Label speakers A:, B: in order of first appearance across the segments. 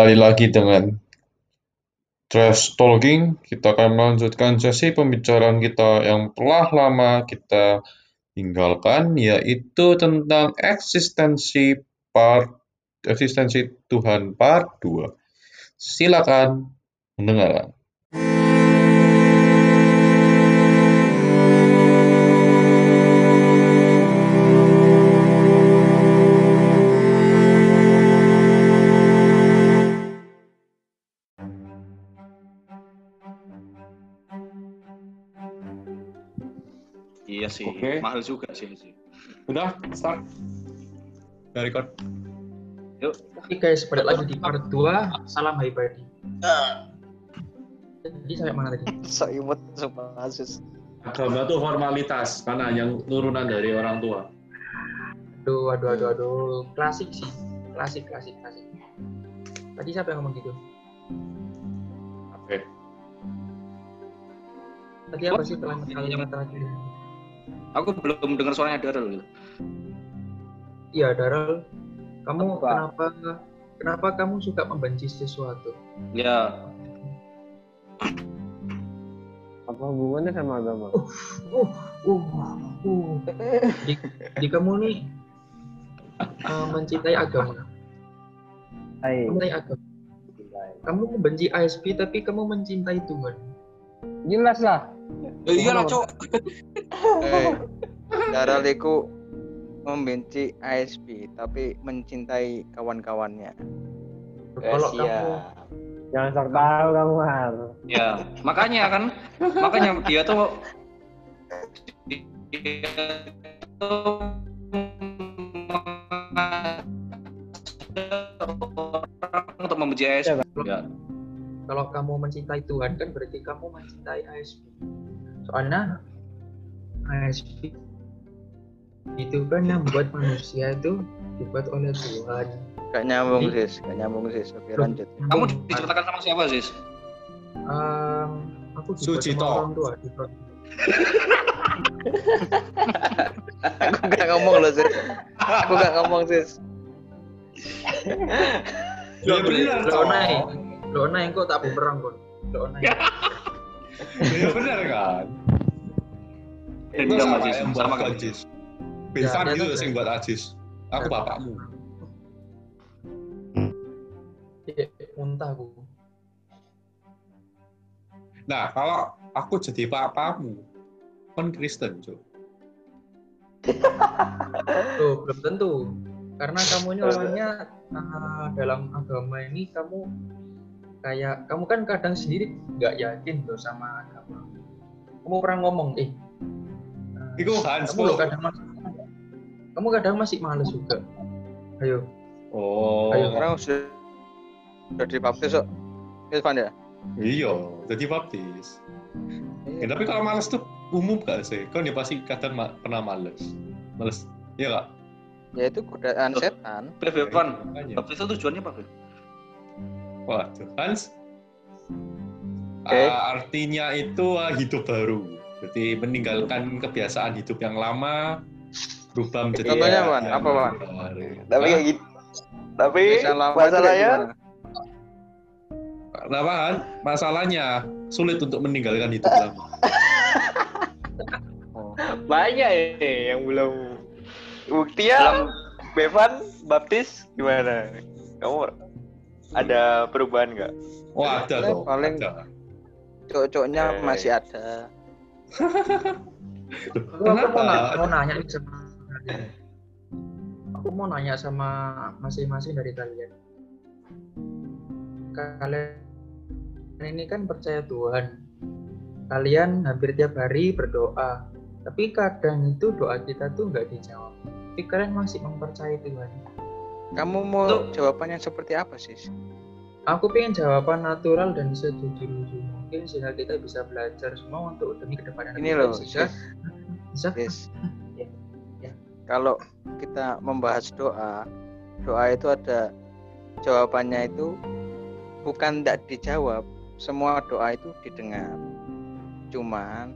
A: kembali lagi dengan Trash Talking. Kita akan melanjutkan sesi pembicaraan kita yang telah lama kita tinggalkan, yaitu tentang eksistensi part eksistensi Tuhan part 2. Silakan mendengarkan.
B: Sih,
A: Oke.
B: mahal juga sih. sih.
A: Udah, start. Udah record.
B: Yuk,
C: Oke guys, balik lagi di part 2 Salam Hai Badi Jadi sampai mana tadi?
D: so imut sumpah Asus
E: Agama itu formalitas karena yang turunan dari orang tua.
C: Aduh, aduh, aduh, aduh Klasik sih Klasik, klasik, klasik Tadi siapa yang ngomong gitu?
E: Oke.
C: Tadi apa sih kalimat kalimat terakhir?
B: Aku belum dengar suaranya Daryl gitu.
C: Iya, Daryl. Kamu
D: Apa?
C: kenapa Kenapa kamu suka membenci sesuatu?
B: Ya,
D: apa hubungannya sama agama?
C: Uh, uh, uh Di, di kamu nih eh, mencintai agama.
D: Hai.
C: Mencintai agama. Kamu membenci ASP tapi kamu mencintai Tuhan.
D: Jelas lah
B: iya lah cowok.
F: Eh, Daral iku membenci ASP tapi mencintai kawan-kawannya.
C: Kalau
F: Eh,
C: kamu
D: jangan sok tahu kamu Har
B: Ya, makanya kan, makanya dia tuh dia tuh orang untuk membenci ASP. Ya.
C: Kalau kamu mencintai Tuhan kan berarti kamu mencintai ASP. Soalnya ASP itu kan yang membuat manusia itu dibuat oleh Tuhan.
F: Gak nyambung
C: Jadi-
F: sis, gak nyambung sis. Oke lanjut.
B: Kamu diceritakan sama siapa sih?
C: Em, aku sama orang tua.
F: Aku gak ngomong loh sis. Aku gak ngomong sis.
A: Ya benar,
C: Lo onai kok tak bumerang kok. Lo onai.
A: Ya benar kan? Itu sama
B: Ajis, sama kan?
A: Ajis.
C: Ya,
A: Bilvan
C: tuh-
A: sing buat Ajis. Aku bapakmu.
C: Iya, muntah aku.
A: Nah, kalau aku jadi papamu, kan Kristen, Cuk.
C: Tuh, belum tentu. Karena kamu ini orangnya ah, dalam agama ini kamu kayak kamu kan kadang sendiri nggak yakin tuh sama agama. Kamu pernah ngomong, eh, eh,
A: Iku Hans
C: kamu loh kadang masih, kamu kadang masih males juga. Ayo,
A: Oh,
C: Ayo.
F: Sekarang sudah sudah dibaptis kok. Irfan ya?
A: iya, jadi baptis. Ya, tapi kalau males tuh umum gak sih? Kan dia pasti kadang ma- pernah males. Males, iya gak?
F: Ya itu godaan setan.
A: Makanya.
B: baptis itu tujuannya apa?
A: Waduh, Hans.
F: Oke.
A: Ah, artinya itu ah, hidup baru. Jadi meninggalkan kebiasaan hidup yang lama, berubah menjadi
F: Contohnya,
A: yang
F: Wan? Apa, Wan?
A: baru.
D: tapi kayak gitu tapi masalahnya?
A: Kenapa kan? Masalahnya sulit untuk meninggalkan hidup lama.
F: Oh.
D: banyak ya yang belum buktinya Bevan baptis gimana kamu ada perubahan nggak
A: Oh ada tuh.
F: Paling-
A: ada.
F: Cocoknya
D: Eh.
F: masih ada.
C: aku, aku mau, na-
A: Kenapa?
C: mau nanya sama kalian. Aku mau nanya sama masing-masing dari kalian. Kalian ini kan percaya Tuhan. Kalian hampir tiap hari berdoa. Tapi kadang itu doa kita tuh nggak dijawab. Tapi kalian masih mempercayai Tuhan.
F: Kamu mau
B: Tuh.
F: jawabannya seperti apa sih?
C: Aku pengen jawaban natural dan sejujur-jujur mungkin sehingga kita bisa belajar semua untuk demi ke
F: depannya
C: Ini
F: loh.
C: Sehingga- bisa
F: Yes.
C: Ya, ya.
F: Kalau kita membahas doa, doa itu ada jawabannya itu bukan tidak dijawab, semua doa itu didengar. Cuman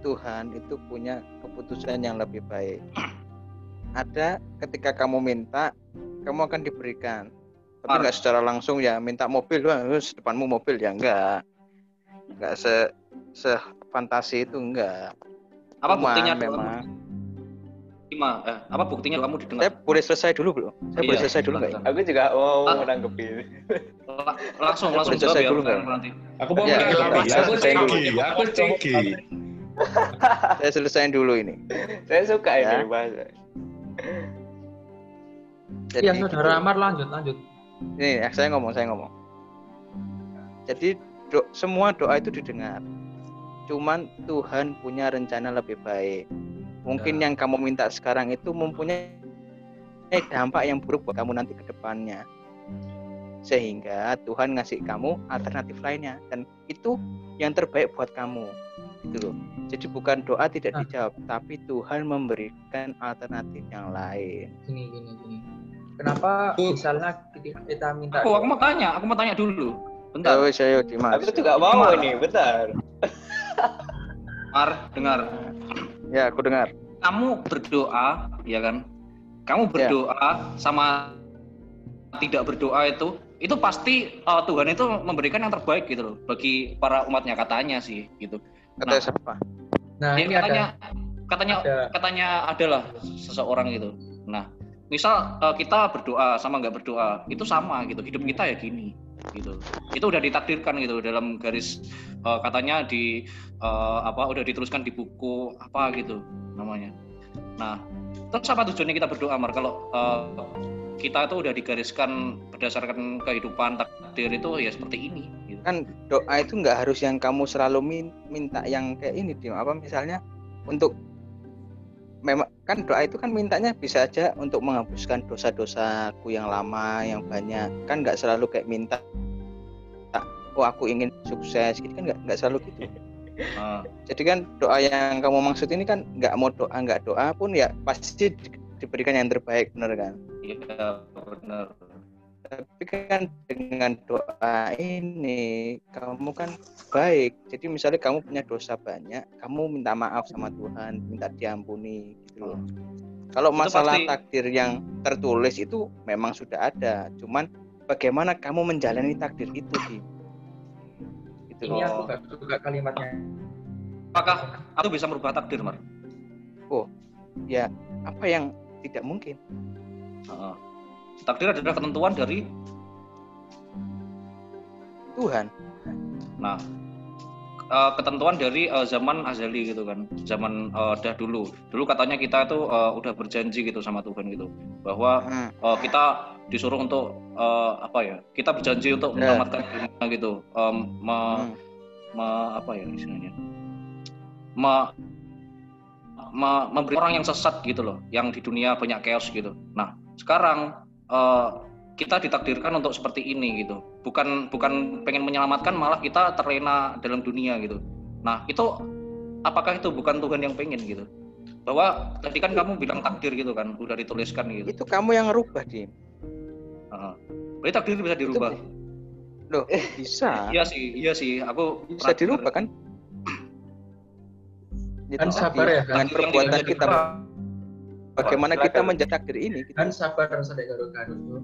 F: Tuhan itu punya keputusan yang lebih baik. Ada ketika kamu minta, kamu akan diberikan. tapi
B: Mar.
F: nggak secara langsung ya minta mobil terus depanmu mobil ya enggak nggak se se fantasi itu enggak
B: Apa
F: Cuman
B: buktinya
F: memang
B: Lima, eh, apa buktinya kamu didengar?
F: saya boleh selesai dulu belum saya boleh
B: Iya,
F: selesai dulu nggak ya?
D: Aku juga mau
B: Ah.
D: menanggapi.
B: La- langsung
F: Saya
B: langsung
F: boleh selesai
B: ya
F: dulu nggak?
B: nanti.
A: Aku mau
F: Ya.
A: Aku
F: Selesai dulu.
A: ceki, aku ceki.
F: saya selesaiin dulu ini
D: Saya suka
F: Ya.
D: ini bahasa.
F: Jadi
C: Iya, saudara
F: gitu.
C: Amar lanjut, lanjut.
F: ini ya, saya ngomong saya ngomong. Jadi do- semua doa itu didengar. Cuman Tuhan punya rencana lebih baik. Mungkin yang kamu minta sekarang itu mempunyai dampak yang buruk buat kamu nanti ke depannya. Sehingga Tuhan ngasih kamu alternatif lainnya. Dan itu yang terbaik buat kamu. Gitu loh. Jadi bukan doa tidak
C: Nah.
F: dijawab tapi Tuhan memberikan alternatif yang lain.
C: Gini, gini, gini. Kenapa
A: Aku-
C: misalnya kita, kita minta
B: Aku aku mau tanya, aku mau tanya dulu. Bentar.
F: Terus saya Dimas
D: Aku juga mau ini, bentar.
B: Mar, dengar.
F: ya aku dengar
B: Kamu berdoa, ya kan? Kamu
F: Ya.
B: berdoa sama tidak berdoa itu itu pasti uh, Tuhan itu memberikan yang terbaik gitu loh bagi para umatnya katanya sih gitu.
F: kata
B: Nah.
F: siapa
C: Nah,
B: Ya,
C: ini
B: katanya
C: ada
B: katanya
C: ada
B: katanya adalah seseorang gitu. Nah, misal uh, kita berdoa sama nggak berdoa itu sama gitu. Hidup kita ya gini gitu. Itu udah ditakdirkan gitu dalam garis uh, katanya di uh, apa udah dituliskan di buku apa gitu namanya. Nah, terus apa tujuannya kita berdoa Mar kalau uh, kita itu udah digariskan berdasarkan kehidupan takdir itu ya seperti ini gitu.
F: kan doa itu nggak harus yang kamu selalu min- minta yang kayak ini Dim. apa misalnya untuk memang kan doa itu kan mintanya bisa aja untuk menghapuskan dosa-dosaku yang lama yang banyak. Kan nggak selalu kayak minta oh aku ingin sukses gitu kan nggak nggak selalu gitu.
B: Nah,
F: jadi kan doa yang kamu maksud ini kan nggak mau doa nggak doa pun ya pasti di- diberikan yang terbaik bener kan?
B: Iya benar.
F: Tapi kan dengan doa ini kamu kan baik jadi misalnya kamu punya dosa banyak kamu minta maaf sama Tuhan minta diampuni gitu loh kalau
B: Itu
F: masalah
B: pasti-
F: takdir yang tertulis itu memang sudah ada cuman bagaimana kamu menjalani takdir itu Di? gitu
C: ini
F: loh
C: aku suka kalimatnya.
B: Apakah aku bisa merubah takdir Mar?
F: ya apa yang tidak mungkin
B: Heeh. Takdir adalah ketentuan dari
F: Tuhan.
B: Nah eh, ketentuan dari eh, zaman azali gitu kan zaman eh, dahulu dulu. Katanya kita itu udah berjanji gitu sama Tuhan gitu bahwa
F: Hmm,
B: kita disuruh untuk apa ya kita berjanji untuk
F: Ya.
B: menyelamatkan dunia gitu. Em, me-
F: hmm.
B: me- apa ya istilahnya? Me- me- memberi orang yang sesat gitu loh yang di dunia banyak chaos gitu. Nah sekarang eh, kita ditakdirkan untuk seperti ini gitu. Bukan bukan pengen menyelamatkan malah kita terlena dalam dunia gitu. Nah itu apakah itu bukan Tuhan yang pengen gitu? Bahwa tadi kan kamu bilang takdir gitu kan udah dituliskan gitu.
F: Itu kamu yang ngerubah Dim.
B: Heeh. berarti takdir bisa dirubah?
F: loh bisa?
B: Iya sih iya sih. Aku
F: bisa dirubah kan? Itu
C: Kan sabar ya,
B: yang
F: perbuatan kita. Bagaimana
D: Silakan.
F: kita menjadi takdir ini gitu,
C: Kan sabar sadek garuk-garuk tuh.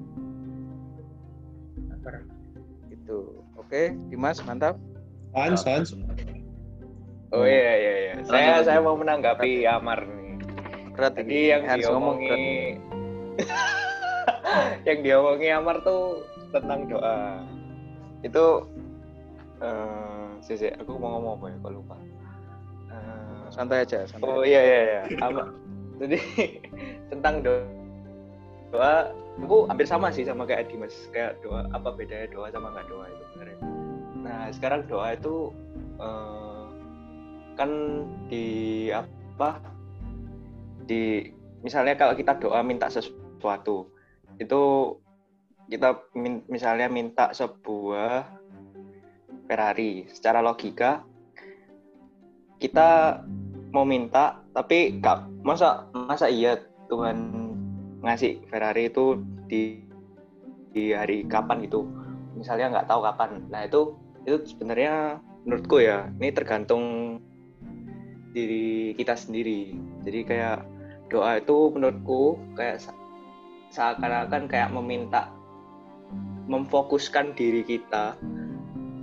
C: Sabar.
F: gitu. oke Dimas mantap
A: Hans, Hans.
D: Oh iya iya iya. Saya saya mau menanggapi Amar nih.
F: berat
D: Tadi
F: ini.
D: yang
F: ngomong berat.
D: diomongi yang diomongi Amar tuh tentang doa. Itu eh sih, aku mau ngomong apa ya? Kok lupa. Eh,
F: santai aja santai
D: Oh iya iya iya. Amar. Jadi tentang doa doa aku hampir sama sih sama kayak Dimas kayak doa apa bedanya doa sama nggak doa itu sebenarnya? Nah sekarang doa itu eh, kan di apa di misalnya kalau kita doa minta sesuatu itu kita min- misalnya minta sebuah Ferrari. Secara logika kita mau minta tapi gak masa masa iya Tuhan ngasih Ferrari itu di di hari kapan gitu? Misalnya nggak tahu kapan. Nah itu itu sebenarnya menurutku ya ini tergantung diri kita sendiri. Jadi kayak doa itu menurutku kayak se- seakan-akan kayak meminta memfokuskan diri kita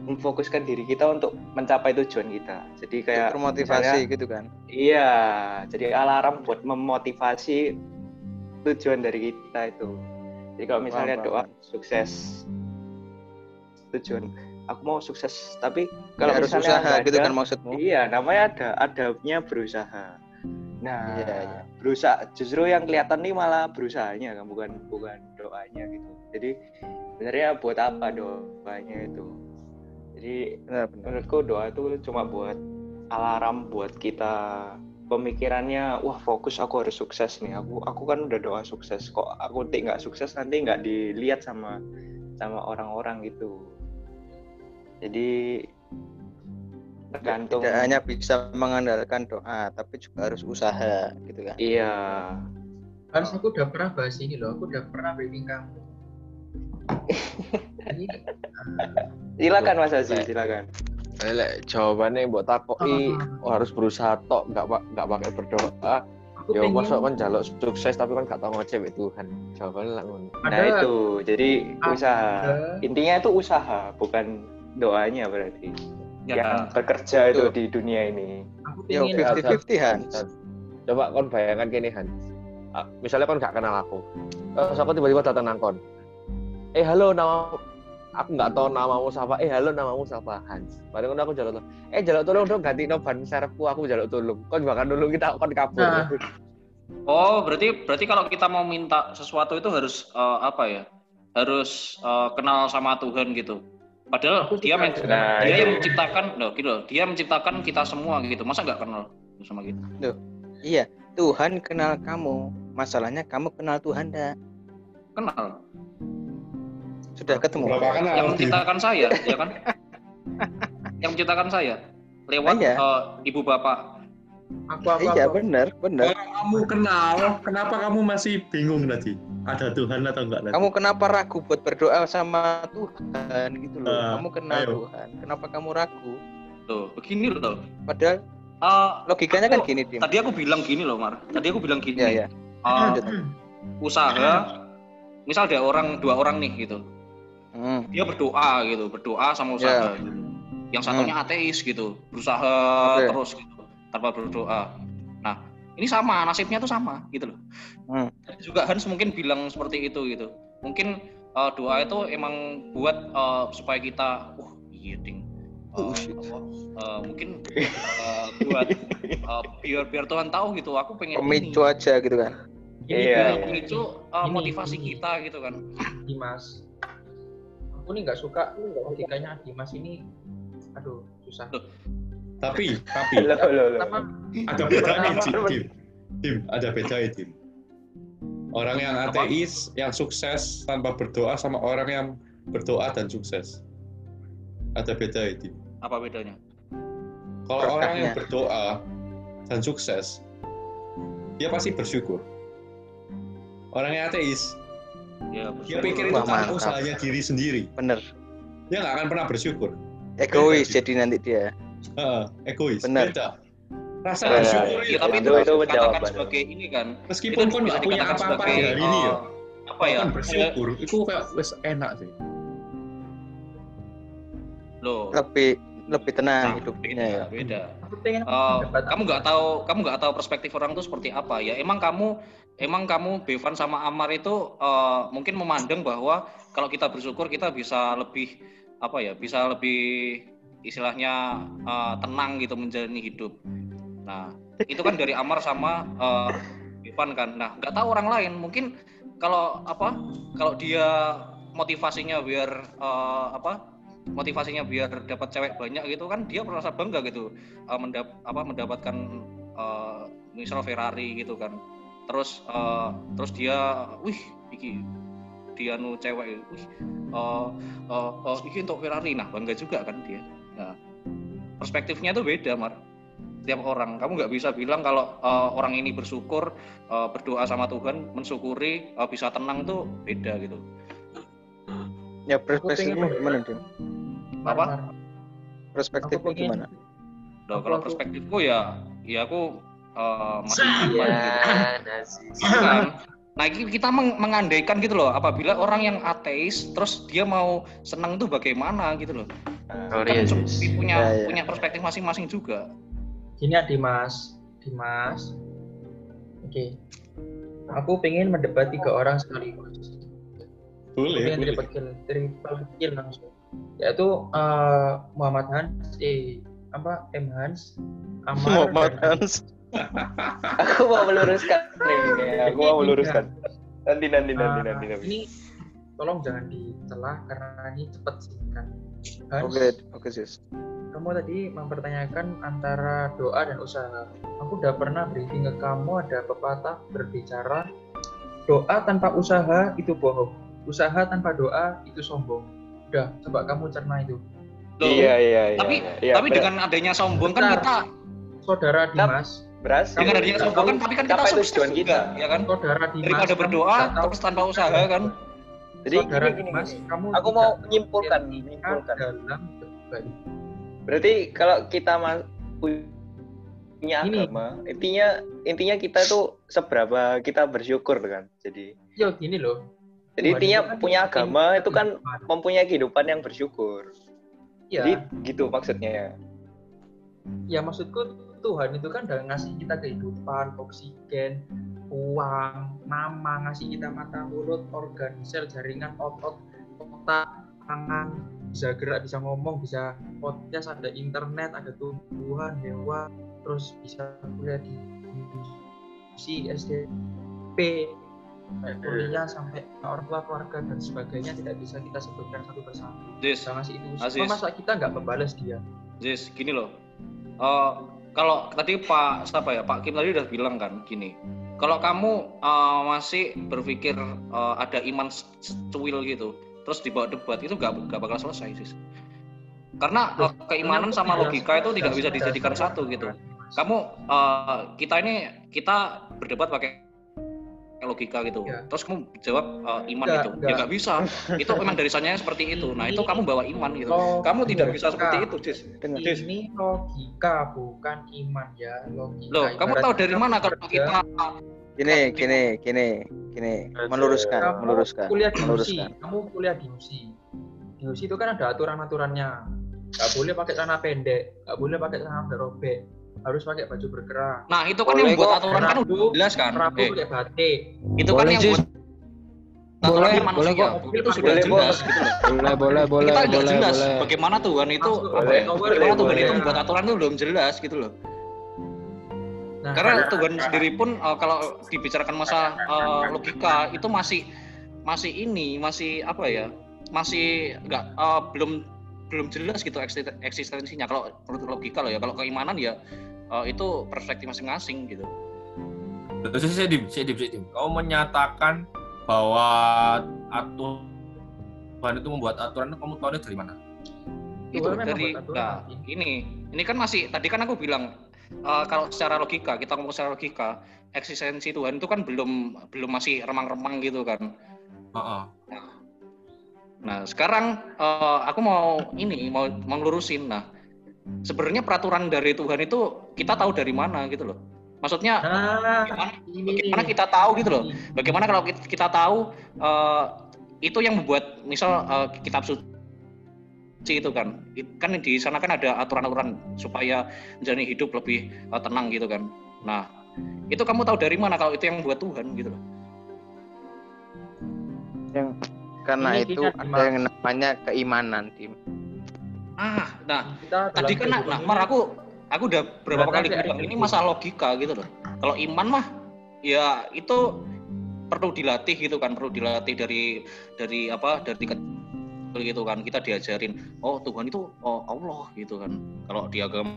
D: memfokuskan diri kita untuk mencapai tujuan kita jadi kayak
F: termotivasi
D: misalnya-
F: gitu kan
D: Iya, jadi alarm buat memotivasi tujuan dari kita itu. Jadi kalau misalnya doa sukses tujuan, aku mau sukses, tapi kalau
F: harus
D: misalnya
F: usaha gitu
D: ada-
F: kan maksudmu
D: Iya, namanya ada adabnya berusaha. Nah,
F: Iya, iya.
D: berusaha justru yang kelihatan nih malah berusahanya kan bukan bukan doanya gitu. Jadi sebenarnya buat apa doanya itu? Jadi
F: benar benar.
D: menurutku doa itu cuma buat alarm buat kita pemikirannya wah fokus aku harus sukses nih. Aku aku kan udah doa sukses kok. Aku nanti nggak sukses nanti nggak dilihat sama sama orang-orang gitu. Jadi tergantung
F: tidak hanya bisa mengandalkan doa tapi juga harus usaha gitu kan?
D: Iya.
C: Harus aku udah pernah bahas ini loh, aku udah pernah briefing kamu. Ini
D: silakan Mas Aziz silakan
G: Lek jawabannya buat takoki
C: Ah.
G: oh, harus berusaha tok nggak pa- nggak pakai berdoa.
C: aku
G: Ya
C: pengen
G: masuk kan jaluk sukses tapi kan gak tau ngecewek Tuhan. Jawabannya lah ngono.
D: nah
C: ada
D: itu jadi usaha
C: ada
D: intinya itu usaha bukan doanya berarti
B: Ya,
D: yang bekerja itu
F: Betul.
D: di dunia ini
C: aku
F: yo
C: pengen
F: 50-50 Hans
G: Coba kon bayangkan gini Han. Ah, Misalnya kon gak kenal aku. Terus aku tiba-tiba datang nang kon. Eh halo nama aku nggak tahu namamu siapa. Eh halo namamu siapa Hans. Bareng ngono aku jaluk tolong. Eh jaluk tolong dong ganti no ban serepku aku jaluk tolong. Kon bakal nulung kita kon kabur.
C: Nah.
B: Oh, berarti berarti kalau kita mau minta sesuatu itu harus eh, apa ya? Harus eh, kenal sama Tuhan gitu. Padahal
C: Aku
B: dia men-.
D: Nah,
B: dia
D: itu.
B: yang menciptakan, loh, gitu loh. Dia menciptakan kita semua gitu. Masa nggak kenal sama kita?
F: iya Tuhan kenal kamu masalahnya kamu kenal Tuhan enggak
B: Kenal.
F: Sudah ketemu
A: Berapa kan
B: Yang menciptakan saya, ya kan? yang menciptakan saya lewat
F: Iya.
B: eh, ibu bapak.
C: aku aku
F: iya
C: aku.
F: benar benar
A: Kalau kamu kenal, kenapa kamu masih bingung tadi? Ada Tuhan atau enggak tadi?
F: kamu kenapa ragu buat berdoa sama Tuhan gitu loh
A: Ah,
F: kamu kenal
A: ayo.
F: Tuhan kenapa kamu ragu
B: Tuh, begini loh.
F: padahal
B: Eh,
F: logikanya kan
B: Aku-
F: gini Dim
B: tadi aku bilang gini loh, Mar. Tadi aku bilang gini.
F: ya ya lanjut
B: usaha misal ada orang dua orang nih gitu
F: Hmm,
B: dia berdoa gitu berdoa sama usaha gitu. yang satunya ateis gitu berusaha
F: Oke.
B: terus gitu tanpa berdoa nah ini sama nasibnya tuh sama gitu loh
F: Hmm.
B: Tadi juga Hans mungkin bilang seperti itu gitu mungkin eh, doa itu emang buat eh, supaya kita wah iya ding
F: shit.
B: apa, eh, mungkin eh, buat eh, biar biar Tuhan tahu gitu aku pengen
F: pemicu aja gitu kan
C: Gini,
D: Iya,
C: Bang.
B: ini itu eh,
C: Ini,
B: motivasi
C: ini.
B: kita gitu kan
C: Dimas aku nih nggak suka logikanya Dimas ini aduh susah
B: Loh.
A: Tapi, tapi
D: loh, loh, loh.
C: Pertama,
A: ada bedanya,
C: Pertama,
A: Dim. Dim. Dim, ada bedanya, Dim. Orang yang
B: Apa?
A: ateis, yang sukses tanpa berdoa sama orang yang berdoa dan sukses. Ada beda, Dim.
B: apa bedanya
A: Kalau orang yang berdoa dan sukses, dia pasti bersyukur. Orang yang ateis,
B: ya
A: dia pikir itu
F: mantap.
A: usahanya diri sendiri.
F: bener
A: Dia nggak akan pernah bersyukur.
F: egois
A: Beda,
F: jadi nanti dia
A: Heeh, egois.
F: Benar.
A: Beda. Rasa bersyukur
B: Ya,
A: itu,
B: tapi
D: Itu-
B: itu,
D: itu
B: dikatakan
D: jawaban.
B: sebagai ini kan.
A: meskipun kon
B: bisa
A: nggak punya apa-apa
B: sebagai,
A: hari ini ya,
B: eh, apa ya?
A: bersyukur, itu kayak wes enak sih.
B: Loh.
F: lebih lebih tenang
B: Nah,
F: hidupnya ya
B: beda,
C: pendapat
B: kamu nggak tahu kamu nggak tahu perspektif orang itu seperti apa ya emang kamu emang kamu Bevan sama Amar itu eh, mungkin memandang bahwa kalau kita bersyukur kita bisa lebih apa ya bisa lebih istilahnya eh, tenang gitu menjalani hidup. Nah itu kan dari Amar sama eh, Bevan kan. Nah nggak tahu orang lain. Mungkin kalau apa kalau dia motivasinya biar eh, apa motivasinya biar dapat cewek banyak gitu kan dia merasa bangga gitu uh, mendap apa mendapatkan uh, misal Ferrari gitu kan terus uh, terus dia wih iki dia nu cewek wih uh, uh, uh, iki untuk Ferrari. Nah bangga juga kan dia. Nah perspektifnya tuh beda mar. Setiap orang. Kamu nggak bisa bilang kalau uh, orang ini bersyukur uh, berdoa sama Tuhan mensyukuri uh, bisa tenang tuh beda gitu.
F: Ya perspektifmu
C: pengen-
F: gimana Dim?
B: Apa?
F: perspektifmu
C: pengen-
F: gimana?
B: Loh,
C: Aku-
B: kalau perspektifku ya ya aku uh, masih
G: Iya,
B: gitu kan Nah, ini kita meng- mengandaikan gitu loh, apabila orang yang ateis terus dia mau senang tuh bagaimana gitu loh.
D: Nah,
F: Sorry
B: Kan
F: Sis.
B: punya
F: Ya, ya.
B: punya perspektif masing-masing juga.
C: Gini ya Dimas, Dimas. Oke. Aku pengen mendebat tiga orang sekaligus. Aku
A: Boleh,
C: pengen
A: boleh.
C: triple kill, triple kill langsung. Yaitu eh, Muhammad Hans, eh apa M Hans, Amar
F: Muhammad Hans.
D: Aku mau meluruskan nih, aku mau meluruskan. Nanti nanti nanti
C: Ah,
D: nanti nanti.
C: Ini tolong jangan dicelah karena ini cepat sih kan.
F: Oke, oke sis.
C: kamu tadi mempertanyakan antara doa dan usaha. Aku udah pernah briefing ke kamu ada pepatah berbicara doa tanpa usaha itu bohong. Usaha tanpa doa itu sombong. Udah, coba kamu cerna itu.
B: Loh,
D: Iya iya iya.
B: tapi
D: iya, iya,
B: tapi
D: benar.
B: dengan adanya sombong kan
C: Bentar.
B: kita
C: Saudara Dimas,
D: beras
B: dengan adanya sombong kan tapi kan kita sukses
D: tujuan
B: juga,
D: kita.
B: ya kan?
C: saudara Dimas.
B: Daripada berdoa terus tanpa usaha kan.
D: Jadi
C: saudara
D: gini, gini,
C: Dimas,
D: gini.
C: kamu
D: Aku mau menyimpulkan menyimpulkan.
C: dalam.
D: Berarti kalau kita punya
C: Ini.
D: agama, intinya intinya kita tuh seberapa kita bersyukur kan. Jadi
C: Yo gini loh.
D: jadi intinya
C: kan
D: punya agama itu kan mempunyai kehidupan yang bersyukur.
C: Iya.
D: Jadi gitu maksudnya.
C: ya maksudku Tuhan itu kan udah ngasih kita kehidupan, oksigen, uang, nama, ngasih kita mata, mulut, organ, sel, jaringan, otot, otak, tangan, bisa gerak, bisa ngomong, bisa podcast, ada internet, ada tumbuhan, hewan, terus bisa kuliah di si SDP, sampai kuliah sampai orang tua keluarga dan sebagainya tidak bisa kita sebutkan satu persatu.
B: Jis,
C: itu
B: Aziz.
C: masa kita nggak membalas dia.
B: Jis, gini loh. Eh, kalau tadi Pak siapa ya Pak Kim tadi udah bilang kan gini. Kalau kamu eh, masih berpikir eh, ada iman se- secuil gitu, terus dibawa debat itu gak, gak bakal selesai sih. Karena eh, keimanan sama logika itu tidak bisa dijadikan satu gitu. Kamu eh, kita ini kita berdebat pakai logika gitu.
C: Ya.
B: Terus kamu jawab eh, iman
C: Enggak,
B: itu. Ya
C: enggak.
B: nggak bisa. itu memang dari sananya seperti itu. Nah, itu kamu bawa iman gitu.
C: Logika.
B: Kamu tidak bisa seperti itu, Jis. Jis.
C: Ini logika bukan iman ya logika.
B: Loh, kamu tahu dari mana kalau kita
F: Gini, gini, gini, gini. Meluruskan,
C: kamu
F: meluruskan,
C: kuliah di USI,
F: meluruskan.
C: kamu kuliah di USI. Di USI itu kan ada aturan-aturannya. Gak boleh pakai celana pendek, gak boleh pakai celana robek, harus pakai baju berkerah.
B: Nah, itu kan
D: Boleh
B: yang buat aturan kan udah jelas kan.
C: Rabu
B: Eh,
C: pakai batik.
B: itu kan
H: Boleh,
B: yang
H: Jis.
B: buat aturan
H: Boleh,
B: manusia.
H: boleh kok.
B: Itu sudah
D: Boleh,
B: jelas gitu loh.
H: Boleh, boleh, boleh,
B: kita
H: boleh,
B: jelas
H: boleh.
B: bagaimana Tuhan itu
C: Masuk,
B: apa
D: boleh,
B: ya?
C: boleh,
B: Bagaimana Tuhan
C: boleh.
B: itu membuat aturan itu belum jelas gitu loh.
C: Nah,
B: Karena Tuhan sendiri pun eh, kalau dibicarakan masa eh, logika itu masih masih ini masih apa ya masih nggak eh, belum belum jelas gitu eksisten- eksistensinya kalau menurut logika loh ya kalau keimanan ya eh, itu perspektif masing-masing gitu
E: Terus saya dim, saya dim, saya dim. Kau menyatakan bahwa aturan Tuhan itu membuat aturan, kamu tahu dari mana?
B: itu
C: Tuhan memang
B: dari nah ini ini kan masih tadi kan aku bilang eh, kalau secara logika kita ngomong secara logika eksistensi Tuhan itu kan belum belum masih remang-remang gitu kan
E: Heeh.
B: Nah, sekarang eh, aku mau ini mau mau ngelurusin. Nah, sebenarnya peraturan dari Tuhan itu kita tahu dari mana gitu loh. Maksudnya
C: nah
B: bagaimana, kita tahu gitu loh. Bagaimana kalau kita, kita tahu eh, itu yang membuat misal eh, kitab suci itu kan. Kan di sana kan ada aturan-aturan supaya menjalani hidup lebih tenang gitu kan. Nah, itu kamu tahu dari mana kalau itu yang buat Tuhan gitu loh.
F: Yang karena
C: Ini
F: itu ada yang namanya keimanan, Tim.
B: Ah, nah
C: Kita
B: tadi kan nah, Mar aku aku udah berapa kali bilang ini masalah logika gitu loh. Kalau iman mah ya itu perlu dilatih gitu kan, perlu dilatih dari dari apa dari tingkat kecil gitu kan. Kita diajarin, oh Tuhan itu oh Allah gitu kan. Kalau di agama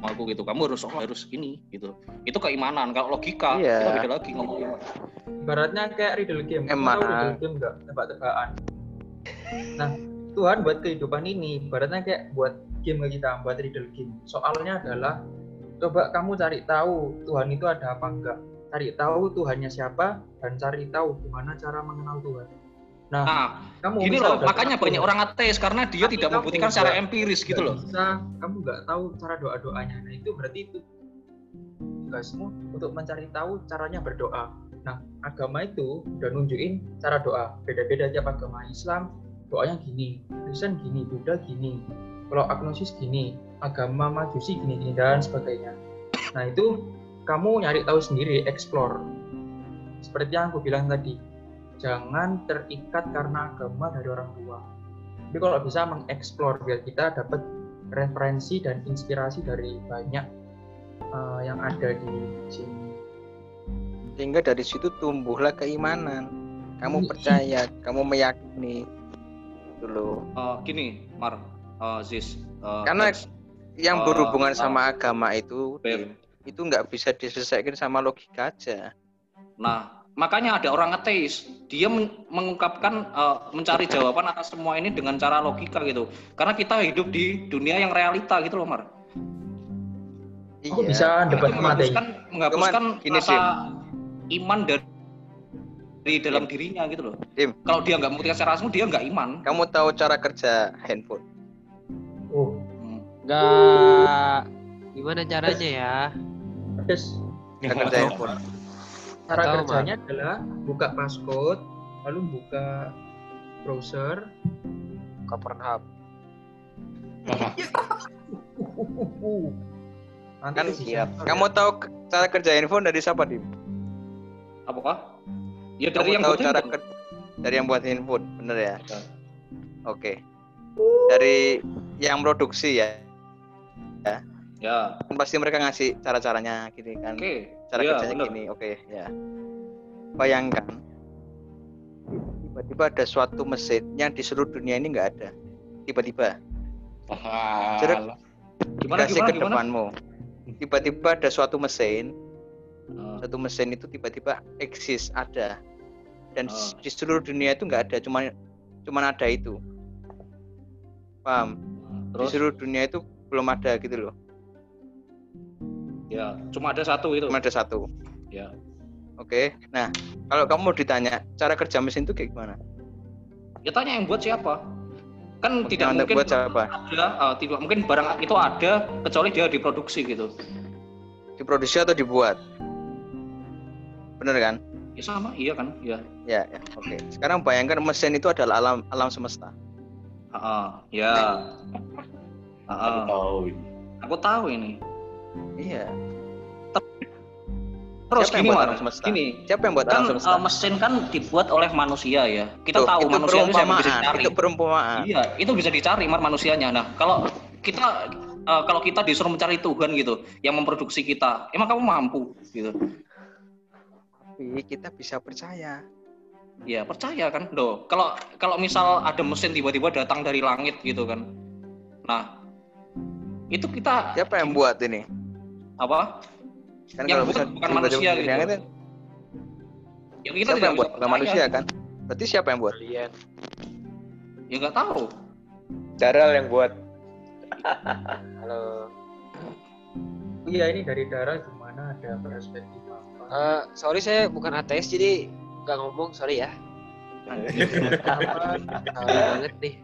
B: aku gitu, kamu harus oh harus ini gitu. Itu keimanan. Kalau logika
F: Iya.
B: kita beda lagi ngomongnya.
C: Ibaratnya kayak riddle game. Kamu
F: Emang.
C: tahu riddle game nggak? Tebak-tebakan. Nah, Tuhan buat kehidupan ini, ibaratnya kayak buat game ke kita, buat riddle game. Soalnya adalah, coba kamu cari tahu Tuhan itu ada apa enggak. Cari tahu Tuhannya siapa, dan cari tahu gimana cara mengenal Tuhan. Nah,
B: Nah,
C: kamu
B: gini loh, makanya
C: tahu,
B: banyak orang ateis karena dia
C: Tapi
B: tidak membuktikan secara
C: nggak-
B: empiris gitu
C: nggak
B: loh.
C: Bisa, kamu nggak tahu cara doa-doanya. Nah, itu berarti itu tugasmu untuk mencari tahu caranya berdoa. Nah, agama itu udah nunjukin cara doa. Beda-beda tiap agama. Islam doanya gini, Kristen gini, Buddha gini, kalau agnosis gini, agama majusi gini, gini dan sebagainya. Nah itu kamu nyari tahu sendiri, explore. Seperti yang aku bilang tadi, jangan terikat karena agama dari orang tua. Tapi kalau bisa mengeksplor biar kita dapat referensi dan inspirasi dari banyak uh, yang ada di sini.
F: Sehingga dari situ tumbuhlah keimanan. Kamu
C: Iya.
F: percaya, kamu meyakini dulu.
B: Eh, gini, Mar, eh, Ziz. eh,
F: Karena
B: Lex.
F: Yang berhubungan
B: oh.
F: sama agama itu,
B: Beb.
F: Itu nggak bisa diselesaikan sama logika aja.
B: Nah, makanya ada orang ateis, dia men- mengungkapkan eh, mencari jawaban atas semua ini dengan cara logika gitu. Karena kita hidup di dunia yang realita gitu loh, Mar.
C: Kok bisa
B: Itu
C: debat sama Atei?
B: menghapuskan menghapuskan
F: Cuman
B: rasa iman dari di dalam dirinya gitu loh.
F: Dim.
B: Kalau dia nggak membuktikan secara langsung, dia nggak iman.
F: Kamu tahu cara kerja handphone?
C: Oh,
B: Hmm.
H: Enggak gimana caranya ya?
C: pedes.
F: Cara kerja handphone.
C: Cara
H: Atau,
C: kerjanya adalah buka passcode, lalu buka browser.
H: Buka Pornhub.
C: Nanti
F: Kan
C: disensor
F: Kamu
C: ya.
F: tahu cara kerja handphone dari siapa, Dim?
B: Apakah? Ya
F: Kamu
B: dari yang
F: tahu
B: buat
F: cara
B: handphone.
F: ker- dari yang buat handphone, bener ya?
B: Ya.
F: Oke. Dari yang produksi ya.
B: Ya,
F: Kan pasti mereka ngasih cara-caranya gini kan.
B: oke.
F: Cara
B: Ya,
F: kerjanya
B: bener.
F: gini, oke ya. Bayangkan tiba-tiba ada suatu mesin yang di seluruh dunia ini nggak ada. Tiba-tiba
A: Alah.
B: Gimana
F: dikasih
B: gimana
F: ke
B: gimana?
F: depanmu. Tiba-tiba ada suatu mesin,
B: Eh,
F: satu mesin itu tiba-tiba eksis ada. Dan
B: Ah.
F: di seluruh dunia itu nggak ada, cuman cuman ada itu. Paham? Di
B: Terus
F: seluruh dunia itu belum ada gitu loh.
B: Ya, cuma ada satu itu.
F: Cuma ada satu.
B: Ya.
F: Oke. Nah, kalau kamu mau ditanya cara kerja mesin itu kayak gimana?
B: Ya tanya yang buat siapa? Kan tidak
F: Yang
B: mungkin
F: buat siapa?
B: ada eh, tidak mungkin barang itu ada kecuali dia diproduksi gitu.
F: Diproduksi atau dibuat? Bener kan?
B: Ya sama, iya kan? Ya.
F: Ya, ya. Oke. Sekarang bayangkan mesin itu adalah alam alam semesta.
B: Heeh, ya.
A: Aku
B: Heeh.
A: tahu ini.
B: Aku tahu ini.
F: Iya.
B: Terus
F: Siapa yang
B: gini,
F: buat alam semesta?
B: Gini,
F: Siapa yang buat
B: kan
F: alam semesta?
B: eh, mesin kan dibuat oleh manusia ya. Kita
F: Tuh,
B: tahu
F: itu
B: manusia itu siapa bisa dicari.
F: Itu perumpamaan.
B: Iya, itu bisa dicari mar manusianya. Nah, kalau kita eh, kalau kita disuruh mencari Tuhan gitu, yang memproduksi kita, emang kamu mampu gitu?
F: Tapi kita bisa percaya.
B: Ya percaya kan, do. Kalau kalau misal ada mesin tiba-tiba datang dari langit gitu kan, nah itu kita
F: Siapa yang buat ini?
B: Apa?
F: Kan
B: Yang
F: kalau
B: buat
F: bisa
B: bukan manusia gitu.
F: langit kan,
B: Ya kita
F: siapa
B: tidak
F: yang buat? Bukan manusia kan? Berarti siapa yang buat?
H: Kalian.
B: Ya nggak tahu.
D: Daral yang buat.
H: Halo.
C: Iya ini dari darah gimana ada perspektif apa?
H: Eh, sorry saya bukan ateis jadi nggak ngomong sorry ya. Sorry banget nih.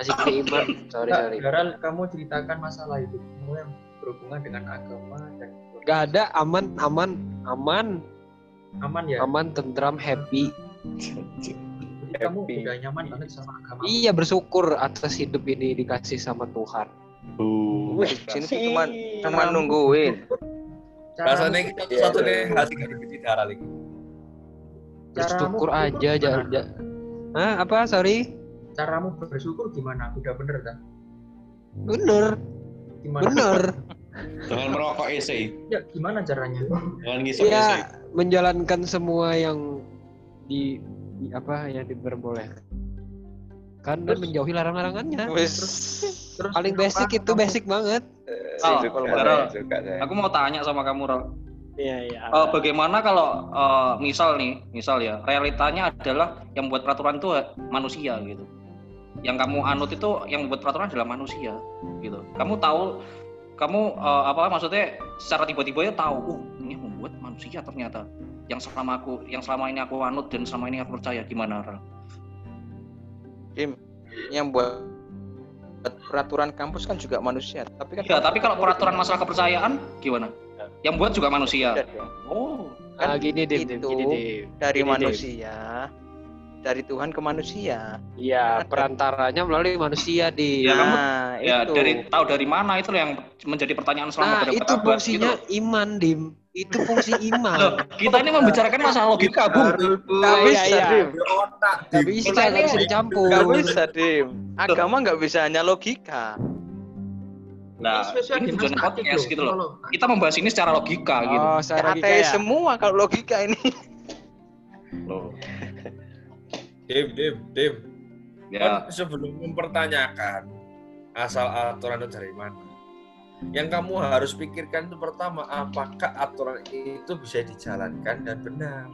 H: Masih punya iman. Sorry sorry.
C: Daral, kamu ceritakan masalah hidupmu yang berhubungan dengan agama dan
H: Gak ada aman aman aman
C: aman ya.
H: aman tentram happy.
C: Jadi kamu udah nyaman banget sama agama.
H: Iya bersyukur atas hidup ini dikasih sama Tuhan.
A: Uh,
D: Wih,
F: Sini tuh
D: sih.
F: cuman cuman nungguin.
A: rasanya kita tuh satu nih ngasih gak dibeli darah lagi.
H: Bersyukur aja jangan. Hah apa sorry?
C: Caramu bersyukur gimana? Udah bener kan?
H: Bener
C: Gimana?
H: bener.
A: Dengan merokok EC,
C: Ya gimana caranya?
A: dengan ngisap EC.
H: Ya menjalankan semua yang di, di apa yang diperbolehkan dan
C: Terus?
H: menjauhi larang-larangannya.
F: Wis.
C: Terus
H: Paling
C: kenapa
H: basic itu
C: kamu-
H: basic banget.
B: Oh,
D: saya, suka saya.
B: Aku mau tanya sama kamu, Ral.
H: Iya iya.
B: Eh, bagaimana kalau eh, misal nih, misal ya, realitanya adalah yang buat peraturan itu manusia gitu. Yang kamu anut itu yang buat peraturan adalah manusia gitu. Kamu tahu kamu eh, apa maksudnya secara tiba-tiba ya tahu, uh ini membuat manusia ternyata. Yang selama aku yang selama ini aku anut dan selama ini aku percaya gimana, Ral?
F: Yang buat peraturan kampus kan juga manusia. Tapi kan
B: Iya, tapi kalau peraturan masalah kepercayaan gimana? Yang buat juga manusia. Oh,
H: Ah, gini dim, dim,
F: itu
H: gini dim.
F: dari
H: Gini, Dim.
F: Dari Tuhan ke manusia
H: Iya, perantaranya melalui manusia di.
B: Ya,
F: nah
B: Ya
F: itu
B: dari tahu dari mana itu yang menjadi pertanyaan selama
H: Nah, itu
B: gitu
H: fungsinya
B: loh.
H: iman, dim. Itu fungsi
B: Loh,
H: iman.
B: kita ini membicarakan masalah logika, Bung.
H: Iya,
F: bisa
H: iya.
F: dim
E: otak
H: Gak bisa, gak bisa dicampur.
F: nggak bisa dim agama nggak bisa hanya logika
B: Nah,
C: Sesuai
B: ini tujuan podcast gitu loh. Kita membahas ini secara logika gitu.
H: Oh, secara logika ya.
F: semua kalau logika ini
B: Loh.
E: Dim, dim, dim.
B: Ya,
E: Kan sebelum mempertanyakan asal aturan itu dari mana, yang kamu harus pikirkan itu pertama, apakah aturan itu bisa dijalankan dan benar.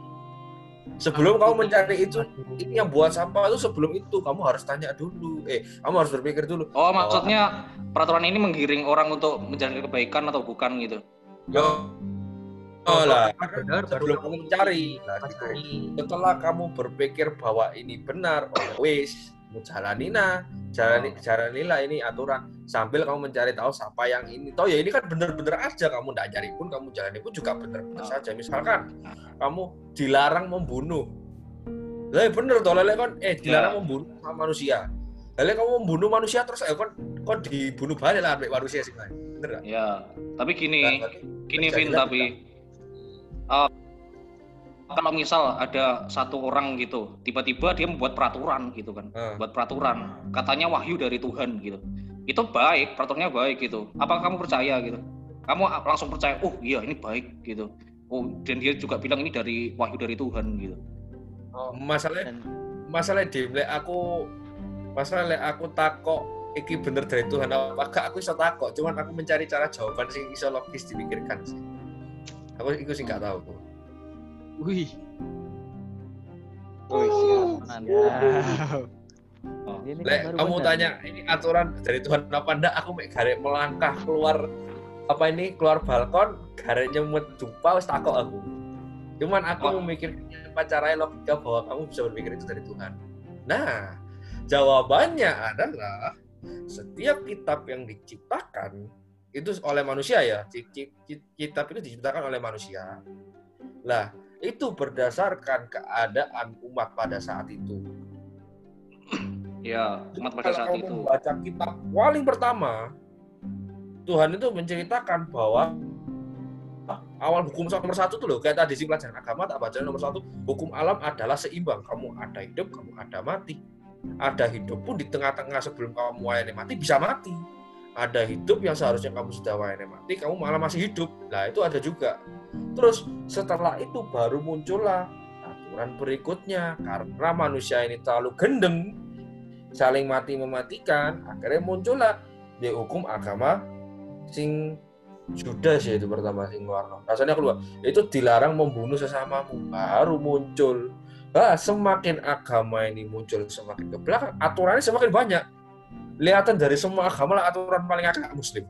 E: Sebelum kamu mencari itu, ini yang buat sampah itu sebelum itu kamu harus tanya dulu. Eh, kamu harus berpikir dulu.
B: oh maksudnya peraturan ini menggiring orang untuk mencari kebaikan atau bukan gitu.
E: Yo, oh lah,
C: benar baru
E: sebelum kamu mencari. Nah, gitu. Setelah kamu berpikir bahwa ini benar, oh wis, jalanina, jalani, jalanilah ini aturan sambil kamu mencari tahu siapa yang ini. Tahu ya ini kan bener-bener aja kamu tidak cari pun kamu jalani pun juga bener-bener saja. Misalkan kamu dilarang membunuh, lah bener toh lele kan, eh dilarang
B: Ya.
E: membunuh sama manusia. Lele kamu membunuh manusia terus eh kan kok dibunuh balik lah manusia sih bener gak?
B: Ya, tapi gini,
E: Nah,
B: gini Vin tapi eh, kalau misal ada satu orang gitu, tiba-tiba dia membuat peraturan gitu kan,
E: Ah.
B: buat peraturan, katanya wahyu dari Tuhan gitu. Itu baik, peraturannya baik gitu. Apakah kamu percaya gitu? Kamu langsung percaya, oh iya ini baik gitu. Oh dan dia juga bilang ini dari wahyu dari Tuhan gitu.
E: masalahnya
F: Dan-
E: masalah di aku masalah lek aku takok iki bener dari Tuhan apa gak aku iso takok cuman aku mencari cara jawaban sing iso logis dipikirkan sih aku iku sih gak tahu
H: Wih.
F: Wih, siap.
H: Wow.
B: Oh.
F: Ini kan
E: lek kamu
F: benar.
E: tanya ini aturan dari Tuhan apa ndak aku mek garek melangkah keluar apa ini keluar balkon garek nyemut jumpa wis takok aku cuman aku
B: Wah.
E: memikirkan apa caranya logika bahwa kamu bisa berpikir itu dari Tuhan nah jawabannya adalah setiap kitab yang diciptakan itu oleh manusia ya kitab itu diciptakan oleh manusia. Lah itu berdasarkan keadaan umat pada saat itu.
B: Ya, umat pada saat itu.
E: membaca kitab paling pertama Tuhan itu menceritakan bahwa ah, awal hukum nomor satu tuh loh kayak tadi sih pelajaran agama tak baca nomor satu hukum alam adalah seimbang. Kamu ada hidup kamu ada mati. Ada hidup pun di tengah-tengah sebelum kamu mati bisa mati ada hidup yang seharusnya kamu sudah wayane mati kamu malah masih hidup. Nah itu ada juga. Terus setelah itu baru muncullah aturan berikutnya. Karena manusia ini terlalu gendeng saling mati mematikan akhirnya muncullah di hukum agama sing Judas ya itu pertama sing warna. Rasanya keluar. Itu dilarang membunuh sesamamu. Baru muncul. Bah, semakin agama ini muncul semakin ke belakang aturannya semakin banyak lihatan dari semua agama lah aturan paling agak muslim.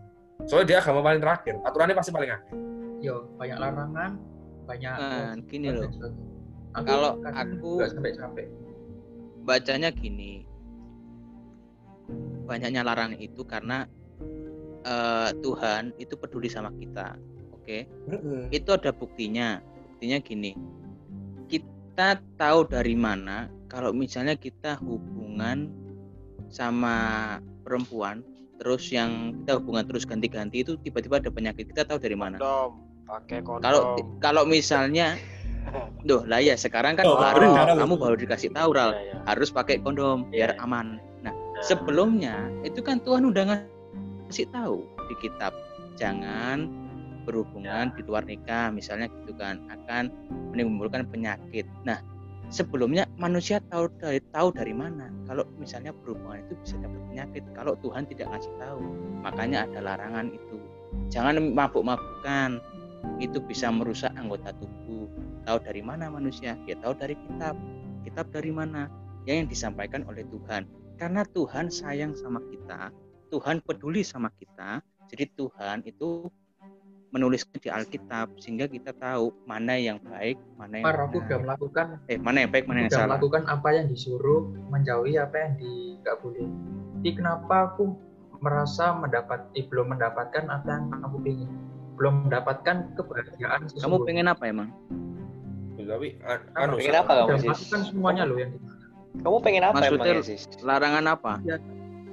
E: Soalnya dia agama paling terakhir. Aturannya pasti paling akhir
C: Yo, banyak larangan, banyak
F: Nah, gini loh.
C: Aku
F: Kalau
C: kadang
F: aku-
C: sampai capek.
F: bacanya gini. Banyaknya larangan itu karena eh, Tuhan itu peduli sama kita oke? Itu ada buktinya. Buktinya gini. Kita tahu dari mana kalau misalnya kita hubungan sama perempuan terus yang kita hubungan terus ganti-ganti itu tiba-tiba ada penyakit kita tahu dari mana
H: Kondom. Pakai kondom.
F: kalau kalau misalnya Duh, lah ya sekarang kan
E: Oh,
F: baru
E: sekarang
F: kamu baru dikasih tahu Ral
H: Ya, ya.
F: harus pakai kondom biar
H: Iya.
F: aman. Nah, sebelumnya itu kan Tuhan udah ngasih tahu di kitab jangan berhubungan di luar nikah misalnya gitu kan akan menimbulkan penyakit. Nah, sebelumnya manusia tahu dari tahu dari mana kalau misalnya berhubungan itu bisa dapat penyakit kalau Tuhan tidak ngasih tahu. Makanya ada larangan itu. Jangan mabuk-mabukan. Itu bisa merusak anggota tubuh. Tahu dari mana manusia? Ya tahu dari kitab. Kitab dari mana? Ya yang disampaikan oleh Tuhan. Karena Tuhan sayang sama kita, Tuhan peduli sama kita. Jadi Tuhan itu menuliskan di Alkitab sehingga kita tahu mana yang baik, mana yang
C: Mar, aku udah
F: benar.
C: melakukan
F: Eh, mana yang baik, mana yang salah.
C: melakukan apa yang disuruh, menjauhi apa yang nggak boleh. Jadi kenapa aku merasa mendapat, eh, belum mendapatkan apa yang aku ingin, belum mendapatkan kebahagiaan
F: Kamu
C: sesungguhnya.
F: pengen apa emang?
E: Tapi an-
C: Kan
E: anu
D: pengen apa kamu,
C: masukkan semuanya loh yang
D: Kamu pengen apa
F: Maksudnya
D: emangnya sih?
F: larangan apa?
C: Ya.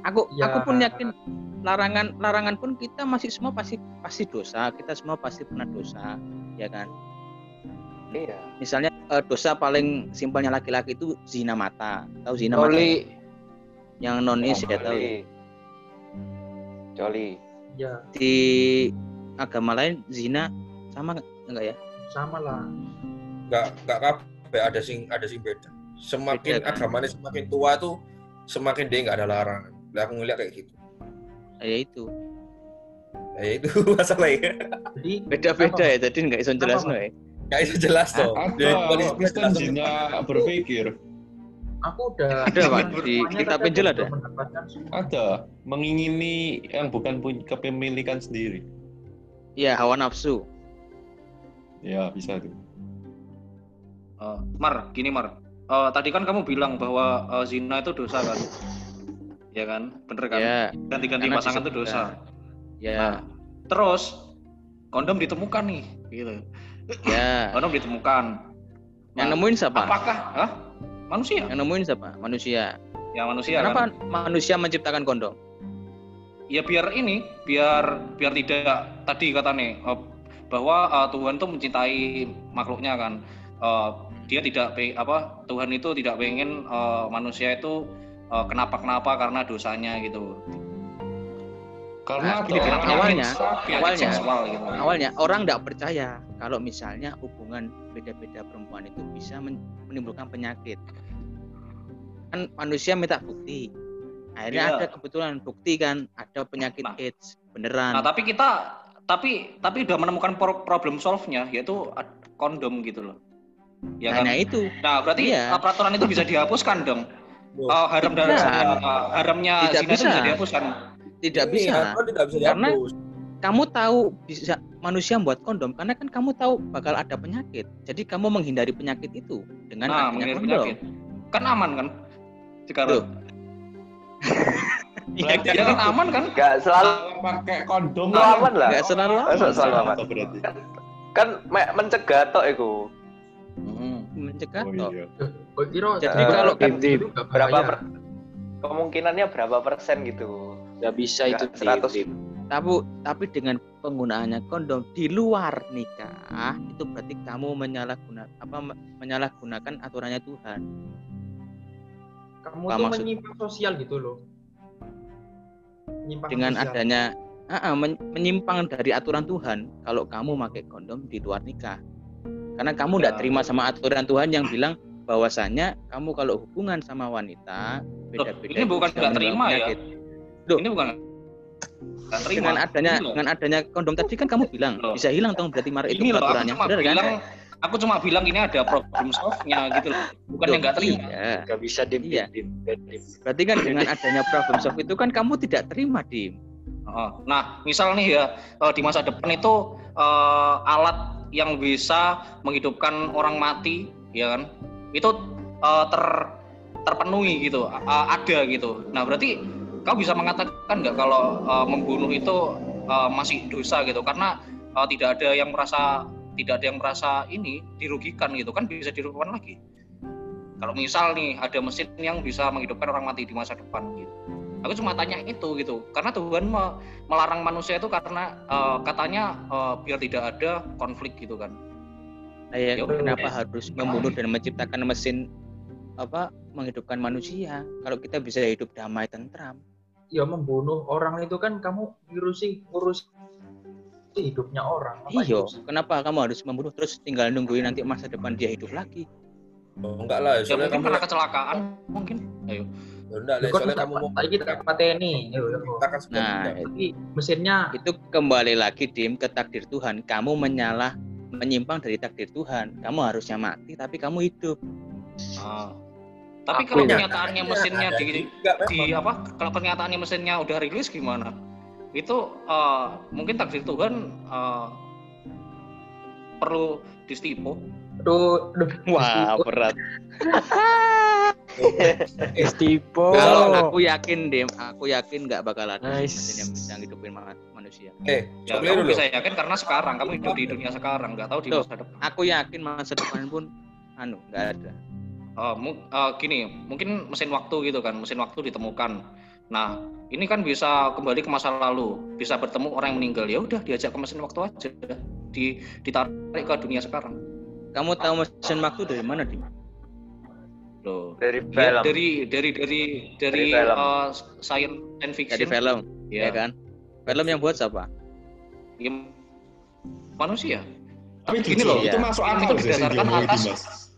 F: Aku
C: Ya.
F: aku pun yakin larangan larangan pun kita masih semua pasti pasti dosa. Kita semua pasti pernah dosa, ya kan?
D: Iya.
F: Misalnya eh, dosa paling simpelnya laki-laki itu zina mata. Tahu zina mata?
G: Coli.
F: Yang nonis ya tahu. ya.
D: Coli.
C: Ya
F: Di agama lain zina sama nggak? enggak ya?
C: sama lah.
E: nggak nggak kabeh ada sing ada sing beda. Semakin
F: Beda, kan?
E: agamanya semakin tua tuh semakin dia nggak ada larangan. Lah aku ngeliat kayak gitu.
F: Ya itu.
E: Ya itu masalahnya.
C: Jadi
F: Beda-beda ya, jadi nggak bisa jelas
C: Apa,
F: ya.
E: Nggak bisa jelas toh.
A: Orang Kristen zina berpikir.
C: aku udah
F: Ada, Pak. Di Injil
C: aku
F: ada.
C: semua.
A: Ada mengingini yang bukan punya kepemilikan sendiri.
F: Iya, hawa nafsu.
A: Ya bisa tuh.
B: Eh, Mar, gini Mar. Eh, tadi kan kamu bilang bahwa eh, zina itu dosa kan? Ya kan? Bener kan?
F: Ya,
B: Ganti-ganti pasangan itu dosa.
F: ya,
B: Nah, terus kondom ditemukan nih, gitu.
F: ya.
B: Kondom ditemukan.
F: Yang
B: Nah,
F: nemuin siapa?
B: Apakah? Hah? Manusia?
F: Yang nemuin siapa? Manusia.
B: Ya manusia
F: Kenapa
B: kan?
F: manusia menciptakan kondom?
B: Ya biar ini, biar biar tidak tadi kata nih eh, bahwa eh, Tuhan tuh mencintai makhluknya kan. Eh, dia tidak apa Tuhan itu tidak pengen eh, manusia itu eh, kenapa-kenapa karena dosanya gitu.
A: Karena
F: Nah, gini,
A: orang
F: awalnya,
A: sakit.
F: Awalnya,
B: seksual gitu.
F: awalnya orang tidak percaya kalau misalnya hubungan beda-beda perempuan itu bisa men- menimbulkan penyakit. Kan manusia minta bukti. Akhirnya
B: Iya.
F: ada kebetulan bukti kan ada penyakit
B: Nah.
F: AIDS beneran.
B: Nah, tapi kita tapi tapi udah menemukan pro- problem solve-nya yaitu kondom gitu loh. Ya kan?
F: Hanya itu.
B: Nah, berarti
F: Iya.
B: peraturan itu bisa dihapuskan dong.
E: Loh,
B: Uh, haram dan
F: Tidak.
B: uh, haramnya
F: Tidak
B: zina itu
F: bisa.
B: bisa dihapuskan.
F: Tidak
E: ini
F: bisa.
E: aturan tidak bisa
F: Karena-
E: dihapus.
F: Kamu tahu bisa manusia membuat kondom karena kan kamu tahu bakal ada penyakit. Jadi kamu menghindari penyakit itu dengan
B: Nah,
F: adanya
B: menghindari
F: kondom.
B: penyakit. Kan aman kan? Sekarang.
F: Loh.
A: Berarti
B: Ya kan aman kan?
D: Nggak selalu
A: pakai kondom
D: selalu aman lah.
F: Nggak selalu aman.
D: selalu aman. Kan me- mencegah tok iku.
F: Hmm, mencegah
A: Oh
F: toh.
A: iya.
F: Jadi
D: Eh,
F: kalau
D: kan
C: itu nggak
D: berapa per- kemungkinannya berapa persen gitu?
H: Nggak bisa itu
D: Nggak, 100.
H: Dim.
F: tapi tapi dengan penggunaannya kondom di luar nikah itu berarti kamu menyalahgunakan apa me- menyalahgunakan aturannya Tuhan.
C: kamu
F: Apa
C: tuh
F: maksud-
C: menyimpang sosial gitu loh. Menyimpang
F: Dengan
C: sosial.
F: adanya ah, men- menyimpang dari aturan Tuhan kalau kamu pakai kondom di luar nikah. Karena kamu tidak
B: Ya.
F: terima sama aturan Tuhan yang bilang bahwasanya kamu kalau hubungan sama wanita beda-beda.
B: ini
F: itu
B: bukan nggak terima ya?
F: penyakit. Loh.
B: Ini bukan nggak terima.
F: Dengan adanya
B: Ini loh.
F: dengan adanya kondom tadi kan kamu bilang
B: Loh.
F: bisa hilang dong berarti marah itu
B: ini loh, aku
F: peraturannya.
B: cuma
F: Benar kan?
B: bilang aku cuma bilang ini ada problem solve-nya gitu loh. Bukan yang nggak terima.
F: Iya.
H: Nggak bisa Dim.
F: Iya.
H: Dim, Dim. Dim.
F: Berarti kan dengan adanya problem solve itu kan kamu tidak terima, Dim.
B: Heeh. Nah, misal nih ya eh, di masa depan itu eh, alat yang bisa menghidupkan orang mati, ya kan? Itu eh, ter terpenuhi gitu, a- ada gitu. Nah, berarti kau bisa mengatakan nggak kalau eh, membunuh itu eh, masih dosa gitu? Karena eh, tidak ada yang merasa tidak ada yang merasa ini dirugikan gitu kan bisa dirugikan lagi. Kalau misal nih ada mesin yang bisa menghidupkan orang mati di masa depan gitu. Aku cuma tanya itu gitu, karena Tuhan me- melarang manusia itu karena eh, katanya eh, biar tidak ada konflik gitu kan.
F: Nah, ya,
B: Ya
F: kenapa
B: udah.
F: harus membunuh dan menciptakan mesin apa menghidupkan manusia kalau kita bisa hidup damai tentram?
C: ya membunuh orang itu kan kamu ngurusi ngurusi hidupnya orang.
F: Iya, kenapa kamu harus membunuh terus tinggal nungguin nanti masa depan dia hidup lagi?
E: Oh, enggak lah,
B: Ya
E: soalnya
B: mungkin
E: kamu
B: karena kecelakaan, mungkin. Ayo.
E: Enggak lah,
C: Lu
E: soalnya kamu mau
C: tadi kita pateni,
E: sebuah
F: Nah,
C: mesinnya
F: itu kembali lagi dim ke takdir Tuhan. Kamu menyalah menyimpang dari takdir Tuhan. Kamu harusnya mati tapi kamu hidup.
B: Ah. Tapi
H: Aku
B: kalau
H: ya.
B: kenyataannya mesinnya di,
E: juga
B: di
E: memang.
B: apa? Kalau kenyataannya mesinnya udah rilis gimana? Itu eh, mungkin takdir Tuhan eh, perlu distipu.
C: aduh, aduh,
F: Wah, berat.
H: Estipo.
F: Kalau aku yakin deh, aku yakin nggak bakal ada
H: Nice.
F: mesin yang bisa ngidupin ma- manusia.
E: Eh,
B: Ya,
E: coba
B: kamu
E: dulu.
B: bisa yakin karena sekarang kamu hidup di dunia sekarang, nggak tahu di
F: Tuh.
B: masa depan.
F: Aku yakin masa depan pun anu nggak ada.
B: Mu- eh, gini, mungkin mesin waktu gitu kan, mesin waktu ditemukan. Nah, ini kan bisa kembali ke masa lalu, bisa bertemu orang yang meninggal. Ya udah, diajak ke mesin waktu aja, di ditarik ke dunia sekarang.
F: Kamu tahu mesin waktu dari mana, Dim?
B: Loh.
D: Dari
B: Ya,
D: film.
B: dari dari dari dari,
D: Dari film.
B: eh, science and
F: Dari
B: fiction.
F: film,
B: Ya,
F: ya kan? Film yang buat siapa?
B: ya, manusia.
A: Tapi
B: Gini loh,
A: itu
F: iya.
A: masuk
B: Itu
A: akal yang
B: berdasarkan
A: itu,
B: atas-.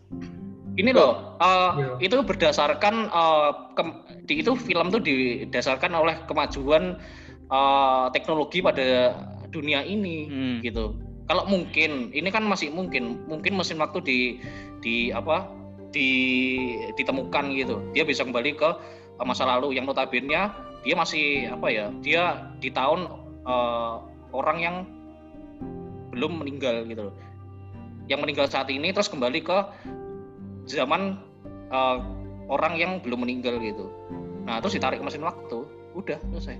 B: Ini loh, eh,
C: Iya.
B: itu berdasarkan eh, kem- di itu film tuh didasarkan oleh kemajuan eh, teknologi pada dunia ini
F: Hmm.
B: gitu. Kalau mungkin, ini kan masih mungkin, mungkin mesin waktu di di apa di ditemukan gitu. Dia bisa kembali ke eh, masa lalu yang notabene dia masih apa ya? Dia di tahun eh, orang yang belum meninggal gitu loh. Yang meninggal saat ini terus kembali ke zaman eh, orang yang belum meninggal gitu. Nah, terus ditarik ke mesin waktu, udah selesai.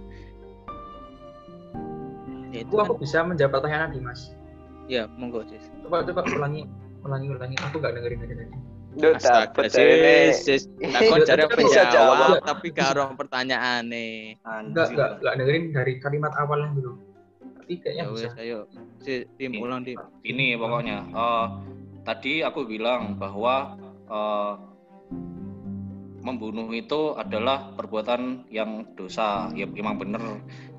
F: Ya, itu
C: Aku,
F: kan,
C: bisa menjawab pertanyaan tadi, Mas.
F: ya monggo, Sis.
C: Coba coba ulangi, ulangi, ulangi. Aku nggak dengerin tadi
D: Duh,
F: Astaga, sis. Takon
C: bisa
F: penjawab,
C: jawab.
F: tapi karo pertanyaan nih.
C: Enggak, enggak, enggak dengerin dari kalimat awalnya dulu. Tapi kayaknya
F: Ya
C: bisa.
F: ayo. Si, tim ulang, tim.
B: Ini pokoknya. eh, tadi aku bilang bahwa eh, membunuh itu adalah perbuatan yang dosa. Ya memang benar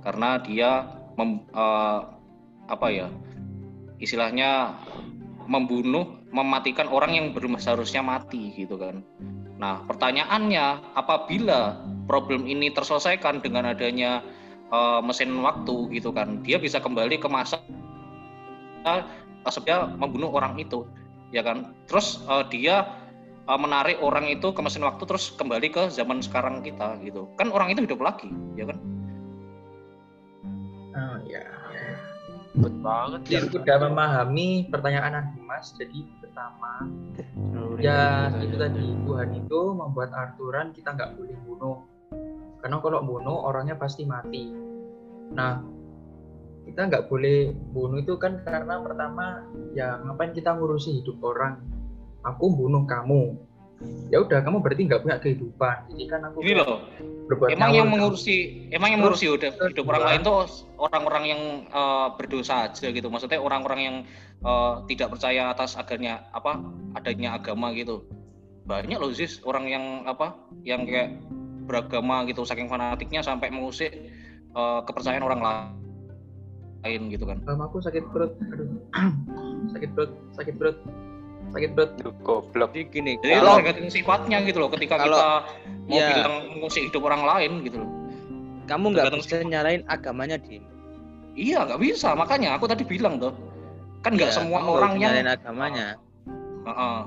B: karena dia mem- eh, apa ya? Istilahnya membunuh, mematikan orang yang belum seharusnya mati gitu kan. Nah, pertanyaannya apabila problem ini terselesaikan dengan adanya eh, mesin waktu gitu kan, dia bisa kembali ke masa dia membunuh orang itu ya kan terus eh, dia eh, menarik orang itu ke mesin waktu terus kembali ke zaman sekarang kita gitu kan orang itu hidup lagi ya kan
C: Oh ya.
E: Ribet banget ya.
C: Jadi udah memahami pertanyaan Mas. Jadi pertama, ya itu tadi Tuhan itu membuat aturan kita nggak boleh bunuh. Karena kalau bunuh orangnya pasti mati. Nah, kita nggak boleh bunuh itu kan karena pertama ya ngapain kita ngurusi hidup orang? Aku bunuh kamu. Ya udah kamu berarti nggak punya kehidupan. Jadi kan aku
B: ini loh
C: berbuat
B: emang yang mengurusi emang yang mengurusi hidup,
C: terus
B: hidup orang lain tuh orang-orang yang eh, berdosa aja gitu maksudnya orang-orang yang eh, tidak percaya atas adanya apa adanya agama gitu banyak loh sih orang yang apa yang kayak beragama gitu saking fanatiknya sampai mengusik eh, kepercayaan orang lain gitu kan
C: aku sakit perut. Aduh. sakit perut, sakit perut. Sakit perut.
D: Goblok.
F: Jadi gini,
B: Jadi
F: kalau
B: tergantung sifatnya gitu loh. Ketika
F: Kalau-
B: kita mau
F: ya.
B: bilang mengusik hidup orang lain gitu loh.
F: kamu nggak bisa nyalain agamanya, Dim.
B: Iya nggak bisa. Makanya aku tadi bilang tuh. Kan nggak
F: Ya,
B: semua orang yang
F: nyalain agamanya.
B: Heeh.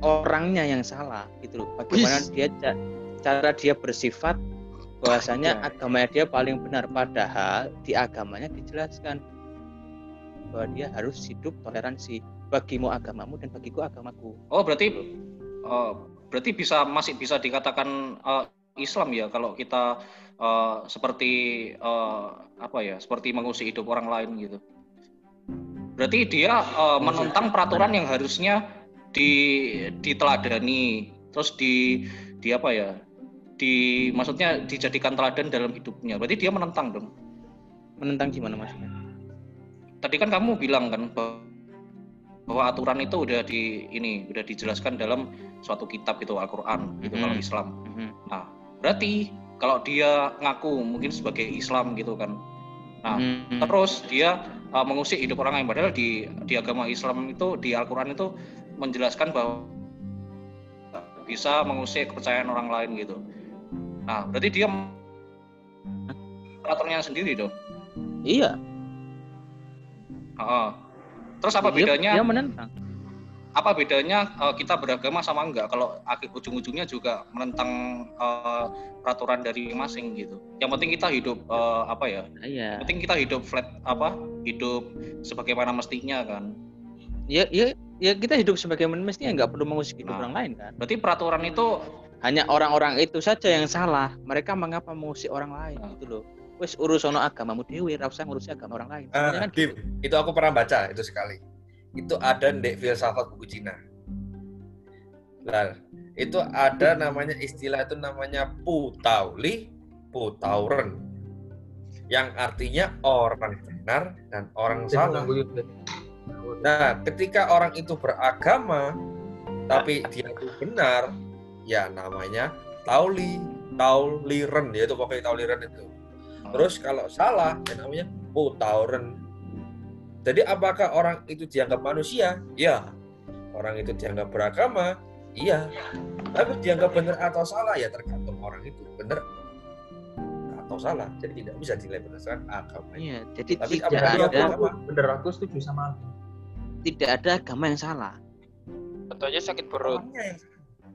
F: orangnya yang salah gitu loh. Bagaimana dia ca- cara dia bersifat bahwasanya
B: Ya.
F: agamanya dia paling benar padahal di agamanya dijelaskan bahwa dia harus hidup toleransi bagimu agamamu dan bagiku agamaku.
B: Oh berarti eh, berarti bisa masih bisa dikatakan eh, Islam ya kalau kita eh, seperti eh, apa ya seperti mengusik hidup orang lain gitu. Berarti dia eh, menentang peraturan yang harusnya di diteladani terus di di apa ya di maksudnya dijadikan teladan dalam hidupnya. Berarti dia menentang dong.
F: Menentang gimana maksudnya?
B: Tadi kan kamu bilang kan bahwa aturan itu udah di ini udah dijelaskan dalam suatu kitab gitu Al-Qur'an gitu
F: Mhm.
B: kalau Islam.
F: Mhm.
B: Nah, berarti kalau dia ngaku mungkin sebagai Islam gitu kan. Nah,
F: Hmm.
B: terus dia uh, mengusik hidup orang lain padahal di di agama Islam itu di Al-Qur'an itu menjelaskan bahwa bisa mengusik kepercayaan orang lain gitu. Nah, berarti dia peraturannya sendiri dong.
F: Iya,
B: Heeh. Terus apa
F: dia,
B: bedanya?
F: Dia menentang.
B: apa bedanya uh, kita beragama sama enggak kalau akhir ujung-ujungnya juga menentang uh, peraturan dari masing gitu. Yang penting kita hidup uh, apa ya?
F: Nah, Iya.
B: Yang penting kita hidup flat apa? Hidup sebagaimana mestinya kan.
F: Ya, ya ya kita hidup sebagai manusia nggak perlu mengusik hidup
B: Nah.
F: orang lain kan
B: Berarti peraturan itu
F: hanya orang-orang itu saja yang salah mereka mengapa mengusik orang lain
B: Ah.
F: gitu loh wes urus ono agamamu dewi ora usah ngurusi agama orang lain
E: Ah,
F: Sebenarnya kan
E: Dim,
F: gitu.
E: itu aku pernah baca itu sekali. Itu ada di filsafat buku Cina. Lah, itu ada namanya istilah itu namanya putauli, putauren. Yang artinya orang benar dan orang salah. Nah, ketika orang itu beragama tapi dia itu benar, ya namanya tauli, tauliren yaitu pokoknya tauliren itu. Terus kalau salah, ya namanya putauren. Jadi apakah orang itu dianggap manusia? Ya. Orang itu dianggap beragama? Iya. Tapi dianggap benar atau salah ya tergantung orang itu benar atau salah. Jadi tidak bisa dinilai berdasarkan agama.
F: iya jadi
E: Tapi
F: tidak ada
E: agama?
C: bener aku setuju sama
F: tidak ada agama yang salah
H: Contohnya sakit perut.
E: Orangnya yang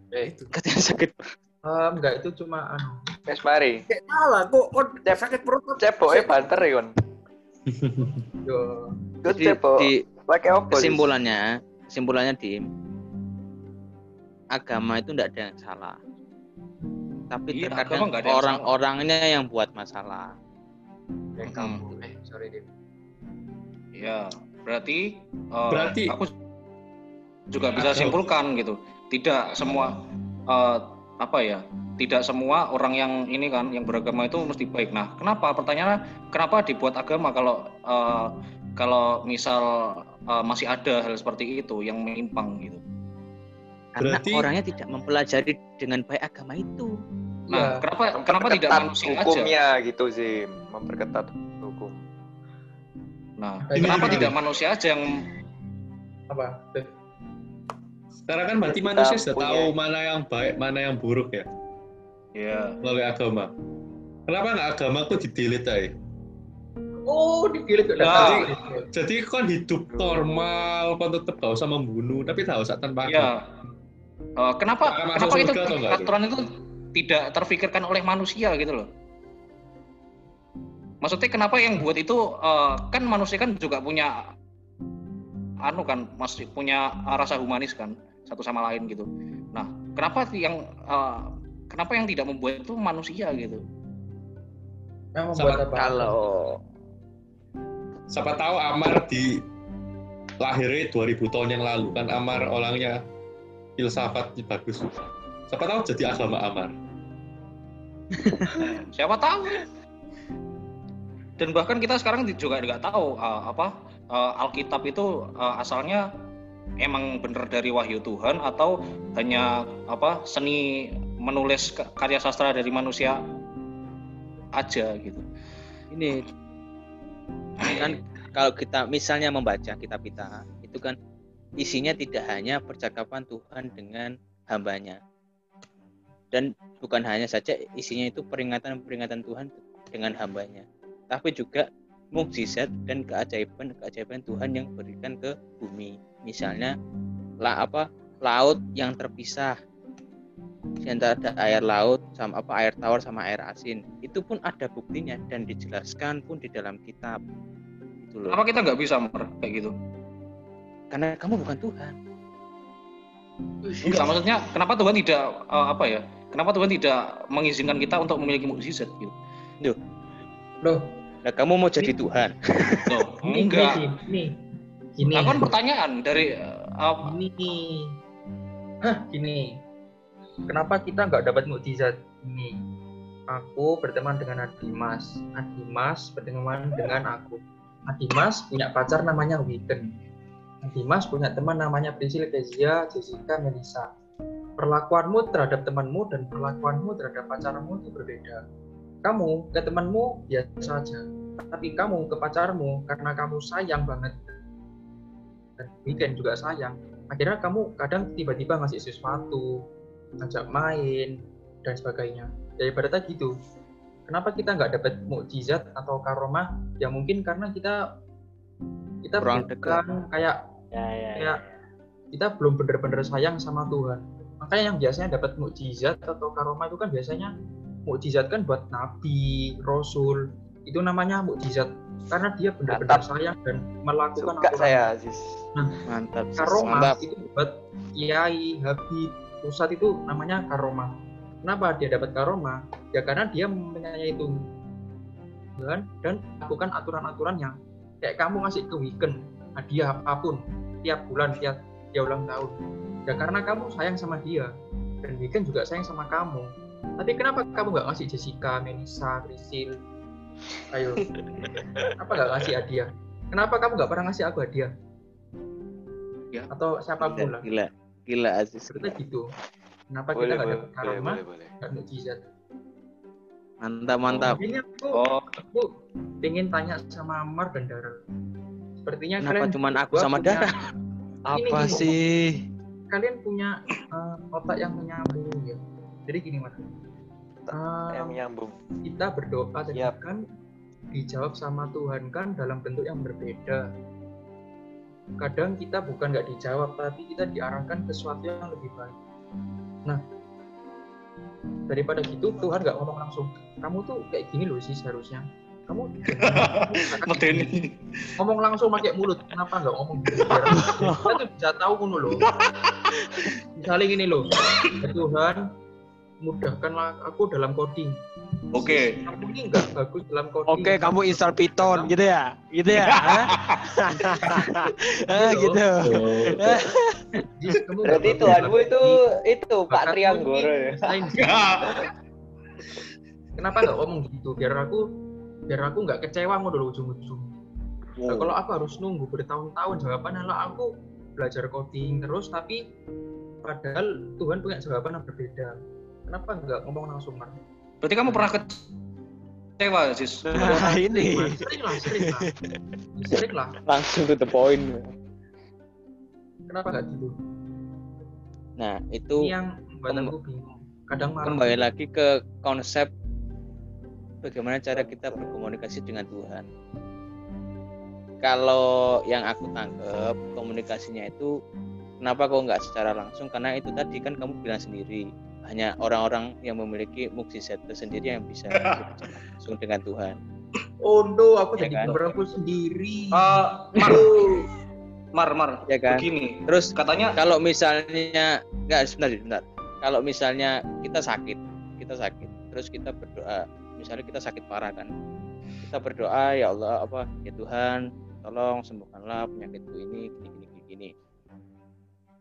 H: Eh,
E: itu.
F: katanya sakit
C: Eh, enggak itu cuma anu
D: Wes mari.
E: Salah kok kok sakit perut kok
D: Ceboke banter ya kon.
C: yo
D: Terus
F: di,
D: cebok.
F: di
D: Pakai? Lis?
F: kesimpulannya kesimpulannya di agama itu tidak ada yang salah tapi
B: Iya,
F: terkadang orang-orangnya yang buat masalah
C: kayak
B: Hmm.
C: kamu eh sorry Dim
B: ya berarti eh,
A: Berarti-
B: aku juga bisa simpulkan gitu. Tidak semua eh, apa ya? Tidak semua orang yang ini kan yang beragama itu mesti baik. Nah, kenapa? Pertanyaannya kenapa dibuat agama kalau eh, kalau misal eh, masih ada hal seperti itu yang menyimpang gitu.
F: karena
A: Berarti-
F: orangnya tidak mempelajari dengan baik agama itu
B: Nah,
C: Iya.
B: kenapa kenapa tidak manusia aja?
D: hukumnya gitu sih, memperketat hukum.
B: Nah,
C: Ini-
B: kenapa
A: ini-
B: tidak manusia aja yang
C: apa
A: Sekarang kan berarti manusia sudah
D: punya-
A: tahu mana yang baik, mana yang buruk ya
B: ya
A: melalui agama. Kenapa nggak agamaku di delete aja?
C: oh ke
B: Nah.
A: Jadi kan hidup normal, kan tetap gak usah membunuh, tapi gak usah tanpa
B: ya Eh, kenapa kenapa itu
A: tuh?
B: peraturan itu tidak terfikirkan oleh manusia gitu loh maksudnya kenapa yang buat itu eh, kan manusia kan juga punya anu kan masih punya rasa humanis kan satu sama lain gitu nah kenapa yang eh, kenapa yang tidak membuat itu manusia gitu
C: yang membuat apa
F: kalau
A: Siapa tahu Amar di lahirnya 2000 tahun yang lalu kan Amar orangnya filsafatnya bagus. Siapa tahu jadi agama Amar.
B: siapa tahu dan bahkan kita sekarang juga nggak tahu eh, apa eh, Alkitab itu eh, asalnya emang bener dari wahyu Tuhan atau hanya apa seni menulis ka- karya sastra dari manusia aja gitu?
F: Ini kan kalau kita misalnya membaca kitab kita itu kan isinya tidak hanya percakapan Tuhan dengan hambanya. Dan bukan hanya saja isinya itu peringatan-peringatan Tuhan dengan hambanya tapi juga mukjizat dan keajaiban-keajaiban Tuhan yang berikan ke bumi. Misalnya lah apa laut yang terpisah. Di antara ada air laut sama apa air tawar sama air asin. Itu pun ada buktinya dan dijelaskan pun di dalam kitab. Itu loh.
B: Kenapa kita nggak bisa Mer, kayak gitu.
F: Karena kamu bukan Tuhan.
B: Enggak maksudnya kenapa Tuhan tidak eh, apa ya kenapa Tuhan tidak mengizinkan kita untuk memiliki mukjizat gitu?
C: Loh
F: nah kamu mau jadi Tuhan?
B: Loh,
C: ini
B: enggak.
C: gini gini gini.
B: Nah, kan pertanyaan dari eh, apa?
C: Gini. Hah gini. Kenapa kita nggak dapat mukjizat? Ini aku berteman dengan Adimas. Adimas berteman dengan aku. Adimas punya pacar namanya Witten. Adimas punya teman namanya Priscilla Kezia Jessica Melissa. Perlakuanmu terhadap temanmu dan perlakuanmu terhadap pacarmu itu berbeda kamu ke temanmu biasa saja. Tapi kamu ke pacarmu karena kamu sayang banget. Dan weekend juga sayang. Akhirnya kamu kadang tiba-tiba ngasih sesuatu ngajak main dan sebagainya. Ya ibaratnya gitu kenapa kita nggak dapat mukjizat atau karomah? Ya mungkin karena kita kita
F: Kurang
C: bukan kayak
H: Ya, ya,
C: kayak kita belum benar-benar sayang sama Tuhan. Makanya yang biasanya dapat mukjizat atau karomah itu kan biasanya mukjizat kan buat nabi rasul itu namanya mukjizat karena dia benar-benar sayang dan melakukan
D: Suka
C: aturan.
D: saya, Aziz.
F: Mantap. Sis.
C: Karomah
F: Mantap.
C: itu buat kiai, habib, pusat itu namanya karomah. Kenapa dia dapat karomah? Ya karena dia menyayangi Tuhan dan lakukan aturan-aturan yang kayak kamu ngasih ke weekend hadiah apa pun tiap bulan tiap dia ulang tahun. Ya karena kamu sayang sama dia dan weekend juga sayang sama kamu. Tapi kenapa kamu nggak ngasih Jessica, Melisa, Krisil? Ayo, kenapa nggak ngasih hadiah? Kenapa kamu nggak pernah ngasih aku hadiah?
B: Ya.
C: Atau siapa pun
F: Gila,
C: lah
F: gila, gila Aziz.
C: cerita gitu kenapa
D: Boleh,
C: kita nggak dapat karma nggak mukjizat
F: Mantap, mantap.
C: ini aku
B: Oh,
C: aku pengen tanya sama Amar dan Dara sepertinya
F: Kenapa
C: kalian
F: cuman aku sama
C: punya-
F: Dara?
H: Apa
C: gini.
H: sih?
C: kalian punya eh, otak yang menyambung ya jadi gini mas.
D: Yang nyambung.
C: kita berdoa tadi
D: Yap.
C: kan dijawab sama Tuhan kan dalam bentuk yang berbeda. Kadang kita bukan nggak dijawab tapi kita diarahkan ke sesuatu yang lebih baik. Nah daripada gitu Tuhan nggak ngomong langsung kamu tuh kayak gini loh sih seharusnya. Kamu
B: medeni.
C: ngomong langsung pakai mulut. Kenapa nggak ngomong gitu? Kita tuh bisa tahu ngono loh. Misalnya gini loh Tuhan mudahkanlah aku dalam coding
B: Oke.
C: kamu ini nggak bagus dalam coding
H: Oke, kamu install Python gitu ya? Gitu ya? Hah? Ah, gitu.
C: Kamu nggak
D: Berarti Tuhanmu itu itu Pak Trianggoro ya.
C: kenapa nggak ngomong gitu biar aku biar aku nggak kecewa ngono loh ujung-ujung Nah, kalau aku harus nunggu bertahun-tahun jawabannya lah aku belajar coding terus tapi padahal Tuhan punya jawaban yang berbeda kenapa nggak ngomong langsung Mar?
B: Berarti kamu pernah kecewa, Sis?
H: Nah, ini.
C: sering lah sering lah sering lah
G: Langsung to the point.
C: kenapa nggak gitu
F: Nah, itu
C: ini yang aku bingung kadang marah
F: kembali lagi ke konsep bagaimana cara kita berkomunikasi dengan Tuhan. Kalau yang aku tangkap komunikasinya itu kenapa kok nggak secara langsung? Karena itu tadi kan kamu bilang sendiri hanya orang-orang yang memiliki mukjizat tersendiri yang bisa langsung dengan Tuhan.
C: oh no aku
F: Ya
C: jadi
F: kan?
C: berangku sendiri
B: Eh, Mar. Mar, Mar.
F: Ya kan?
B: Begini.
F: Terus
B: Katanya
F: kalau misalnya nggak sebentar sebentar kalau misalnya kita sakit kita sakit terus kita berdoa misalnya kita sakit parah kan kita berdoa ya Allah apa ya Tuhan tolong sembuhkanlah penyakitku ini gini gini, gini.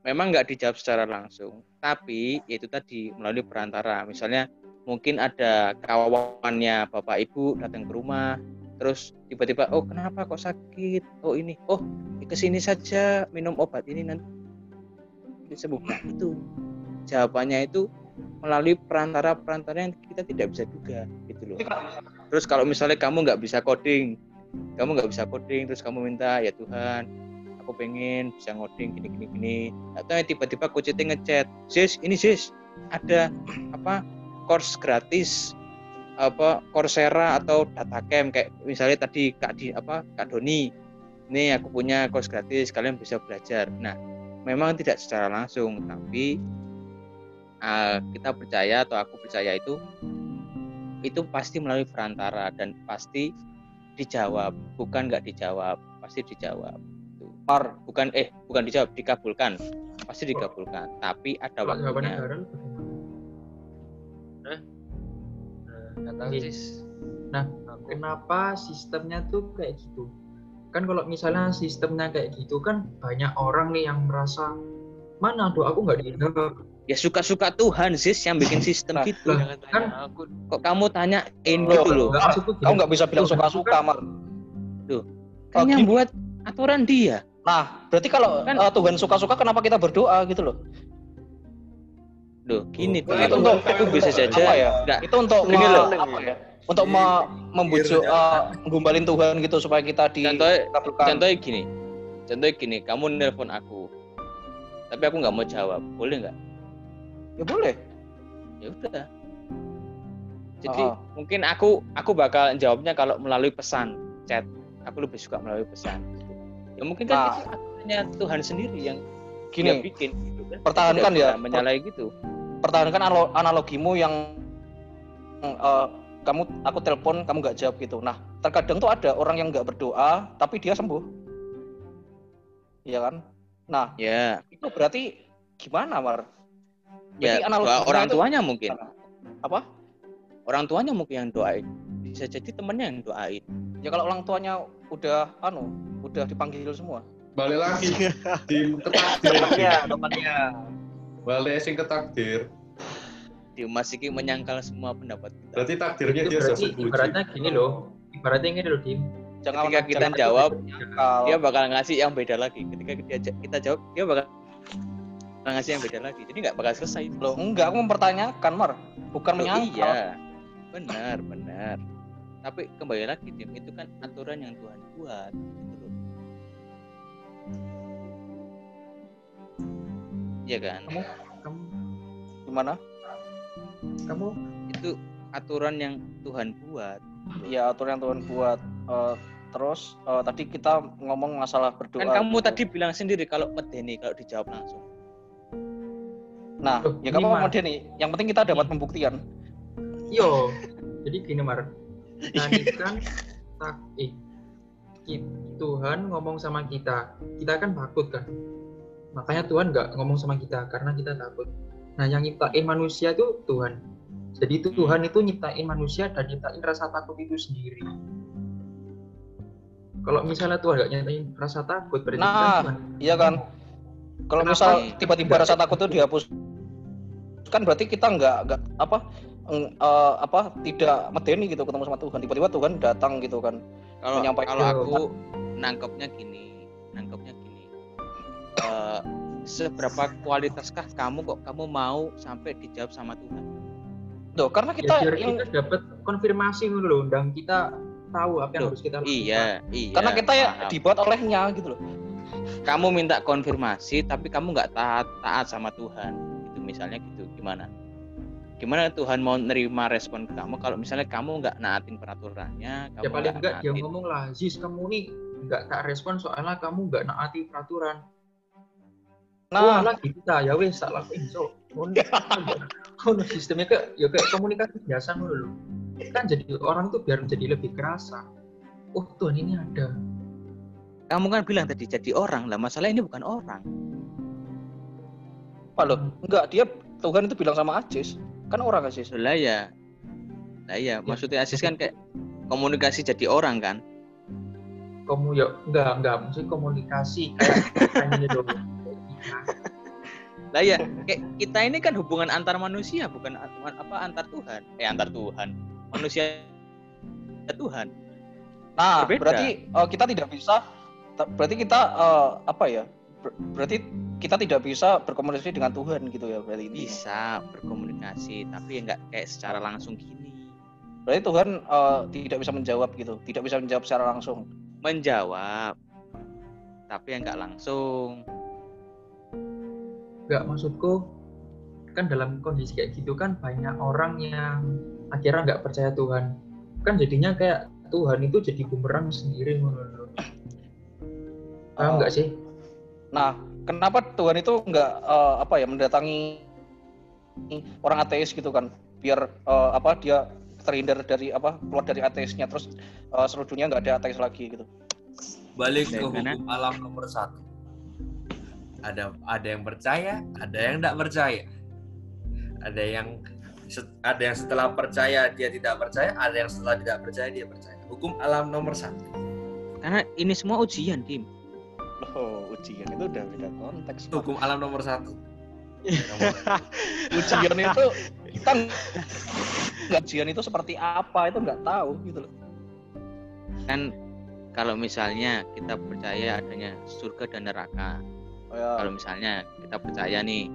F: memang nggak dijawab secara langsung tapi ya itu tadi melalui perantara. Misalnya mungkin ada kawannya bapak ibu datang ke rumah terus tiba-tiba oh kenapa kok sakit? Oh ini oh ke sini saja minum obat ini nanti. Disembuhkan itu. Jawabannya itu melalui perantara-perantara yang kita tidak bisa duga gitu loh. Terus kalau misalnya kamu nggak bisa coding kamu nggak bisa coding terus kamu minta ya Tuhan aku pengen bisa ngoding gini gini gini. Atau tiba-tiba coach itu ngechat sis ini sis ada apa course gratis apa Coursera atau Datacamp kayak misalnya tadi Kak di apa Kak Doni ini aku punya course gratis kalian bisa belajar. Nah memang tidak secara langsung tapi uh, kita percaya atau aku percaya itu itu pasti melalui perantara dan pasti dijawab bukan nggak dijawab pasti dijawab
B: Mar,
F: bukan eh bukan dijawab dikabulkan. Pasti dikabulkan tapi ada
C: kalau
F: waktunya.
H: tahu
C: Oke.
H: sis.
C: Nah,
H: Aku
C: kenapa sistemnya tuh kayak gitu? Kan kalau misalnya sistemnya kayak gitu kan banyak orang nih yang merasa mana doaku nggak dijawab
F: ya suka-suka Tuhan sis yang bikin sistem
B: Nah,
F: gitu.
C: lah,
H: tanya
C: kan
H: aku.
F: kok kamu tanyain
B: Loh,
F: gitu loh?
C: Nggak, maksudku gini,
B: kamu nggak bisa bilang suka-suka,
C: kan-
B: Mar.
F: kan
B: Oh,
F: yang
B: gini.
F: buat aturan dia
B: Nah, berarti kalau
F: Kan-
B: eh, Tuhan suka-suka, kenapa kita berdoa gitu loh?
F: loh gini
A: Oh,
F: Pak.
B: itu untuk
F: itu bisa saja
B: ya?
F: nggak
B: Itu untuk
F: Gini loh.
B: apa ya? Untuk me- membujuk, eh, menggumbalin Tuhan gitu supaya kita di
F: contohnya contohnya gini contohnya gini kamu nelpon aku tapi aku nggak mau jawab boleh nggak
B: Ya boleh.
F: ya udah jadi
B: Ah.
F: mungkin aku aku bakal jawabnya kalau melalui pesan chat aku lebih suka melalui pesan. Ya mungkin kan
B: Nah.
F: itu aturannya Tuhan sendiri yang
B: Gini,
F: bikin gitu kan.
B: pertahankan ya,
F: menyalahi gitu.
B: Pertahankan analo- analogimu yang eh, kamu aku telepon kamu nggak jawab gitu. Nah terkadang tuh ada orang yang nggak berdoa tapi dia sembuh. Iya kan? Nah
F: Ya,
B: itu berarti gimana mar?
F: Ya
B: Berarti analoginya
F: doa orang
B: itu-
F: tuanya mungkin.
B: apa?
F: Orang tuanya mungkin yang doain. Bisa jadi temennya yang doain.
B: ya kalau orang tuanya udah anu udah dipanggil semua
A: Balik lagi tim ketakdir.
D: temannya temannya
A: Balik sing ketakdir.
F: Dimas iki menyangkal semua pendapat kita.
A: Berarti takdirnya
C: itu
A: dia
C: berarti ibaratnya gini loh ibaratnya gini loh Dim
B: jangan
F: Ketika kita
B: jangan
F: jawab,
B: menyangkal.
F: Dia bakal ngasih yang beda lagi. Ketika kita, kita jawab, dia bakal ngasih yang beda lagi. Jadi nggak bakal selesai.
B: loh enggak aku mempertanyakan mar bukan
F: Loh,
B: menyangkal
F: iya, benar, benar. Tapi kembali lagi, Tim, itu kan aturan yang Tuhan buat. Gitu loh. Iya kan?
C: kamu kamu
B: gimana
C: kamu
F: Itu aturan yang Tuhan buat.
B: ya aturan yang Tuhan buat Eh, terus eh, tadi kita ngomong masalah berdoa
F: Kan kamu
B: gitu.
F: tadi bilang sendiri kalau medeni kalau dijawab langsung.
B: nah
C: Loh,
B: ya kamu nih yang penting kita dapat pembuktian
C: Yo, jadi gini Mar, kita ini kan tak, eh, Tuhan ngomong sama kita, kita kan takut kan, makanya Tuhan nggak ngomong sama kita karena kita takut. Nah yang nyiptain manusia itu Tuhan, jadi itu Tuhan itu nyiptain manusia dan nyiptain rasa takut itu sendiri. Kalau misalnya Tuhan nggak nyiptain rasa takut, berarti
B: Nah,
C: kan Tuhan.
B: iya kan kalau misal tiba-tiba rasa takut itu dihapus kan berarti kita nggak nggak apa eh, apa tidak medeni gitu ketemu sama Tuhan tiba-tiba Tuhan datang gitu kan
F: Kalau
B: Menyampaikan.
F: kalau aku nangkepnya gini, nangkepnya gini. Eh, seberapa kualitaskah kamu kok kamu mau sampai dijawab sama Tuhan?
B: Tuh, karena
C: Ya,
B: kita
C: biar
B: yang
C: kita dapat konfirmasi dulu loh, dan kita tahu apa yang
F: Loh,
C: harus kita lakukan.
F: Iya, iya.
B: karena kita ya
F: paham.
B: dibuat olehnya gitu loh
F: kamu minta konfirmasi tapi kamu nggak taat taat sama Tuhan itu misalnya gitu gimana gimana Tuhan mau nerima respon kamu kalau misalnya kamu nggak naatin peraturannya kamu
C: ya paling enggak dia ngomong lah Ziz kamu nih nggak tak respon soalnya kamu nggak naati peraturan.
B: Nah.
C: Nah lagi kita ya wes tak lakuin so. Ngono sistemnya ke ya kayak komunikasi biasa dulu kan jadi orang tuh biar jadi lebih kerasa. Oh Tuhan ini ada.
F: Kamu kan bilang tadi jadi orang lah masalah ini bukan orang.
B: Apa loh enggak dia Tuhan itu bilang sama Aziz kan orang Aziz
F: lah ya lah ya maksudnya Aziz kan kayak komunikasi jadi orang kan?
C: Kamu ya enggak enggak maksudnya komunikasi kayak ini dong
F: lah ya kayak kita ini kan hubungan antar manusia bukan apa antar Tuhan. Eh antar Tuhan. Manusia Tuhan.
B: Nah
F: Berbeda.
B: berarti eh, kita tidak bisa berarti kita eh, apa ya ber- berarti kita tidak bisa berkomunikasi dengan Tuhan gitu ya berarti ini
F: bisa berkomunikasi tapi ya nggak kayak secara langsung gini.
B: Berarti Tuhan eh, tidak bisa menjawab gitu tidak bisa menjawab secara langsung.
F: Menjawab tapi yang nggak langsung.
C: Enggak maksudku kan dalam kondisi kayak gitu kan banyak orang yang akhirnya nggak percaya Tuhan. Kan jadinya kayak Tuhan itu jadi bumerang sendiri.
B: Oh.
C: paham nggak sih?
B: Nah, kenapa Tuhan itu nggak eh, apa ya mendatangi orang ateis gitu kan, biar eh, apa dia terhindar dari apa keluar dari ateisnya, terus eh, seluruh dunia nggak ada ateis lagi gitu.
E: Balik ke
F: mana?
E: hukum alam nomor satu. Ada ada yang percaya, ada yang tidak percaya. Ada yang ada yang setelah percaya dia tidak percaya, ada yang setelah tidak percaya dia percaya. Hukum alam nomor satu.
F: karena ini semua ujian tim
B: Loh, ujian itu udah beda konteks. Pak.
E: Hukum alam nomor satu.
B: ujian itu kita nggak ujian itu seperti apa itu nggak tahu gitu loh.
F: kan kalau misalnya kita percaya adanya surga dan neraka
B: Oh, ya.
F: kalau misalnya kita percaya nih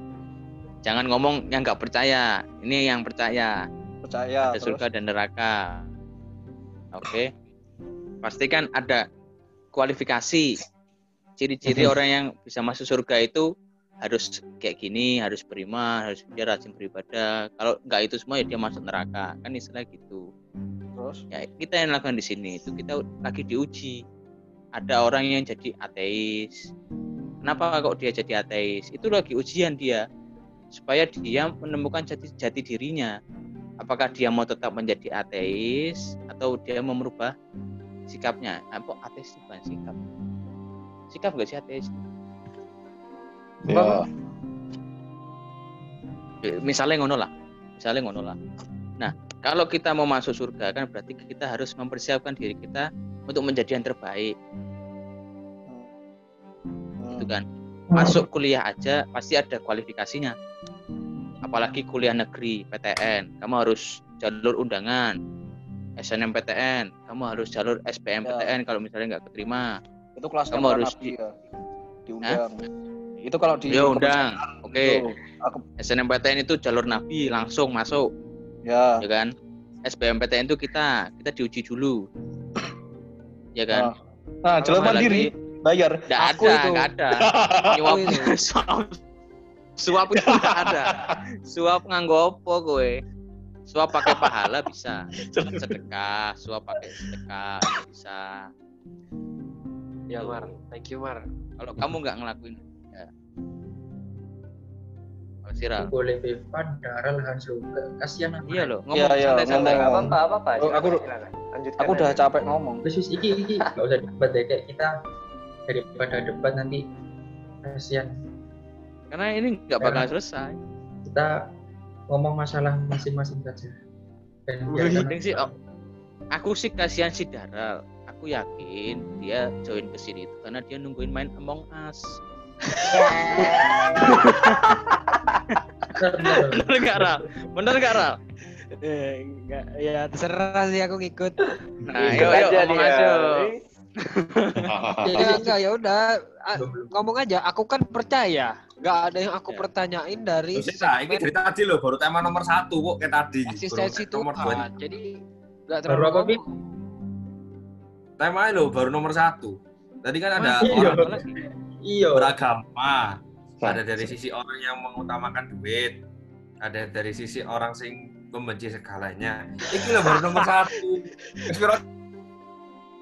F: jangan ngomong yang nggak percaya ini yang percaya
B: percaya
F: ada
B: terus
F: surga dan neraka oke pasti kan ada kualifikasi ciri-ciri orang yang bisa masuk surga itu harus kayak gini harus beriman harus dia rajin beribadah. Kalau nggak itu semua ya dia masuk neraka. Kan istilah gitu.
B: Terus?
F: Ya kita yang lakukan di sini itu kita lagi diuji. Ada orang yang jadi ateis. Kenapa kok dia jadi ateis? Itu lagi ujian dia. Supaya dia menemukan jati jati dirinya. Apakah dia mau tetap menjadi ateis atau dia mau merubah sikapnya? Apa ateis itu bukan sikap sikap gak sih ateis
A: Ya,
F: misalnya ngono lah. Misalnya ngono lah. Nah kalau kita mau masuk surga kan berarti kita harus mempersiapkan diri kita untuk menjadi yang terbaik. Gitu kan? Masuk kuliah aja pasti ada kualifikasinya. Apalagi kuliah negeri PTN kamu harus jalur undangan. SNMPTN kamu harus jalur SBMPTN kalau misalnya nggak keterima
B: Itu kelas
F: Kamu harus di-
B: ya. diundang. Itu kalau di
F: ya undang. oke.
B: Itu, Aku
F: SNMPTN itu jalur nabi langsung masuk.
B: Ya.
F: ya kan? SBMPTN itu kita kita diuji dulu. Ya kan?
B: Nah, jalur
F: Sama
B: mandiri.
F: lagi,
B: bayar.
F: nggak
B: Aku
F: ada
B: itu.
F: nggak ada. Nyuap. Suap. Suap itu nggak ada. Suap nganggo apa kowe? Suap pakai pahala bisa. Sedekah suap pakai sedekah bisa
H: Ya Mar, thank you Mar.
F: kalau kamu nggak ngelakuin ya. Mas Ira,
C: boleh bevan darah lahan surga kasihan aku.
F: Iya loh
B: Iya,
F: ngomong
B: iya,
F: santai-santai.
B: ngomong.
D: apa apa apa
B: Oh, aku-
D: silakan. lanjutkan
B: Aku udah capek ngomong.
C: Terus iki iki gak usah debat deh kayak kita daripada debat nanti. Kasihan.
F: Karena ini nggak bakal selesai.
C: kita ngomong masalah masing-masing saja. Dan
F: Wih, penting sih, oh. aku sih kasihan si Daral aku yakin dia join ke sini itu karena dia nungguin main Among Us
C: Bener,
F: nggak Ral bener nggak Ral
H: Eh, enggak, ya terserah sih aku ngikut.
F: nah yuk yuk ngomong aja
H: Ya enggak ya udah ah, ngomong aja. Aku kan percaya. Enggak ada yang aku
F: Ya.
H: pertanyain dari
E: kita, ini dari tadi loh, baru tema nomor satu kok kayak tadi.
H: eksistensi
E: Baru dua.
H: Tuhan. Jadi enggak
C: Baru
H: terlalu
C: apa,
E: Temanya loh, baru nomor satu. Tadi kan ada
C: Iya.
E: orang
C: iya
E: beragama. Ada dari sisi orang yang mengutamakan duit. Ada dari sisi orang sing membenci segalanya. Ini loh baru nomor satu. Espiro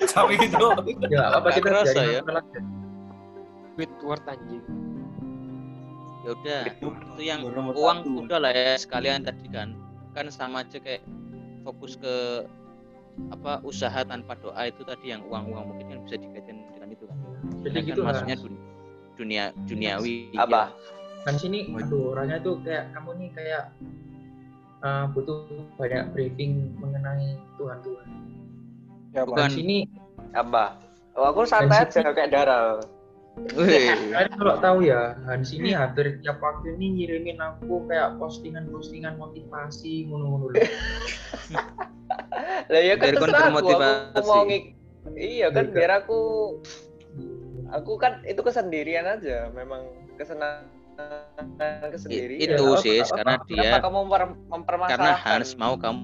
E: sampai gitu.
C: ya apa kita dari
F: ya.
H: word anjing.
F: ya udah
B: Itu
F: itu yang uang udah lah ya sekalian tadi kan kan sama aja kayak fokus ke apa usaha tanpa doa itu tadi yang uang-uang mungkin kan bisa dikaitkan dengan itu kan?
C: Jadi
F: kan
C: gitu
F: maksudnya dunia dunia duniawi
D: apa
C: kan sini aduh orangnya tuh kayak kamu nih kayak uh, butuh banyak briefing mengenai Tuhan Tuhan
B: Ya,
F: Bukan.
C: Kan sini
D: apa oh aku santai aja kayak daral
F: Wih,
C: kalian kalau tahu ya Hans ini hampir tiap waktu ini ngirimin aku kayak postingan-postingan motivasi ngono-ngono.
D: Lah ya kan terserah aku, aku mau ngik- iya kan biar aku aku kan itu kesendirian aja memang kesenangan kesendirian.
F: itu sih karena
C: apa.
F: dia
D: kenapa kamu memper- mempermasalahkan?
F: karena Hans mau kamu